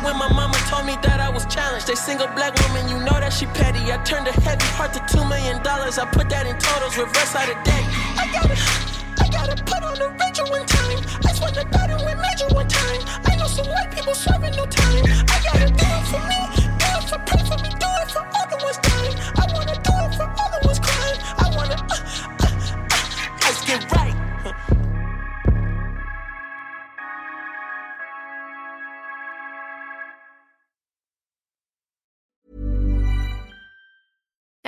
when my mama told me that I was challenged. They single black woman, you know that she petty. I turned a heavy heart to two million dollars. I put that in totals, reverse out of debt. I gotta, I gotta put on the Rachel one time. I swear to God, I went major one time. I know some white people serving no time. I gotta do it for me,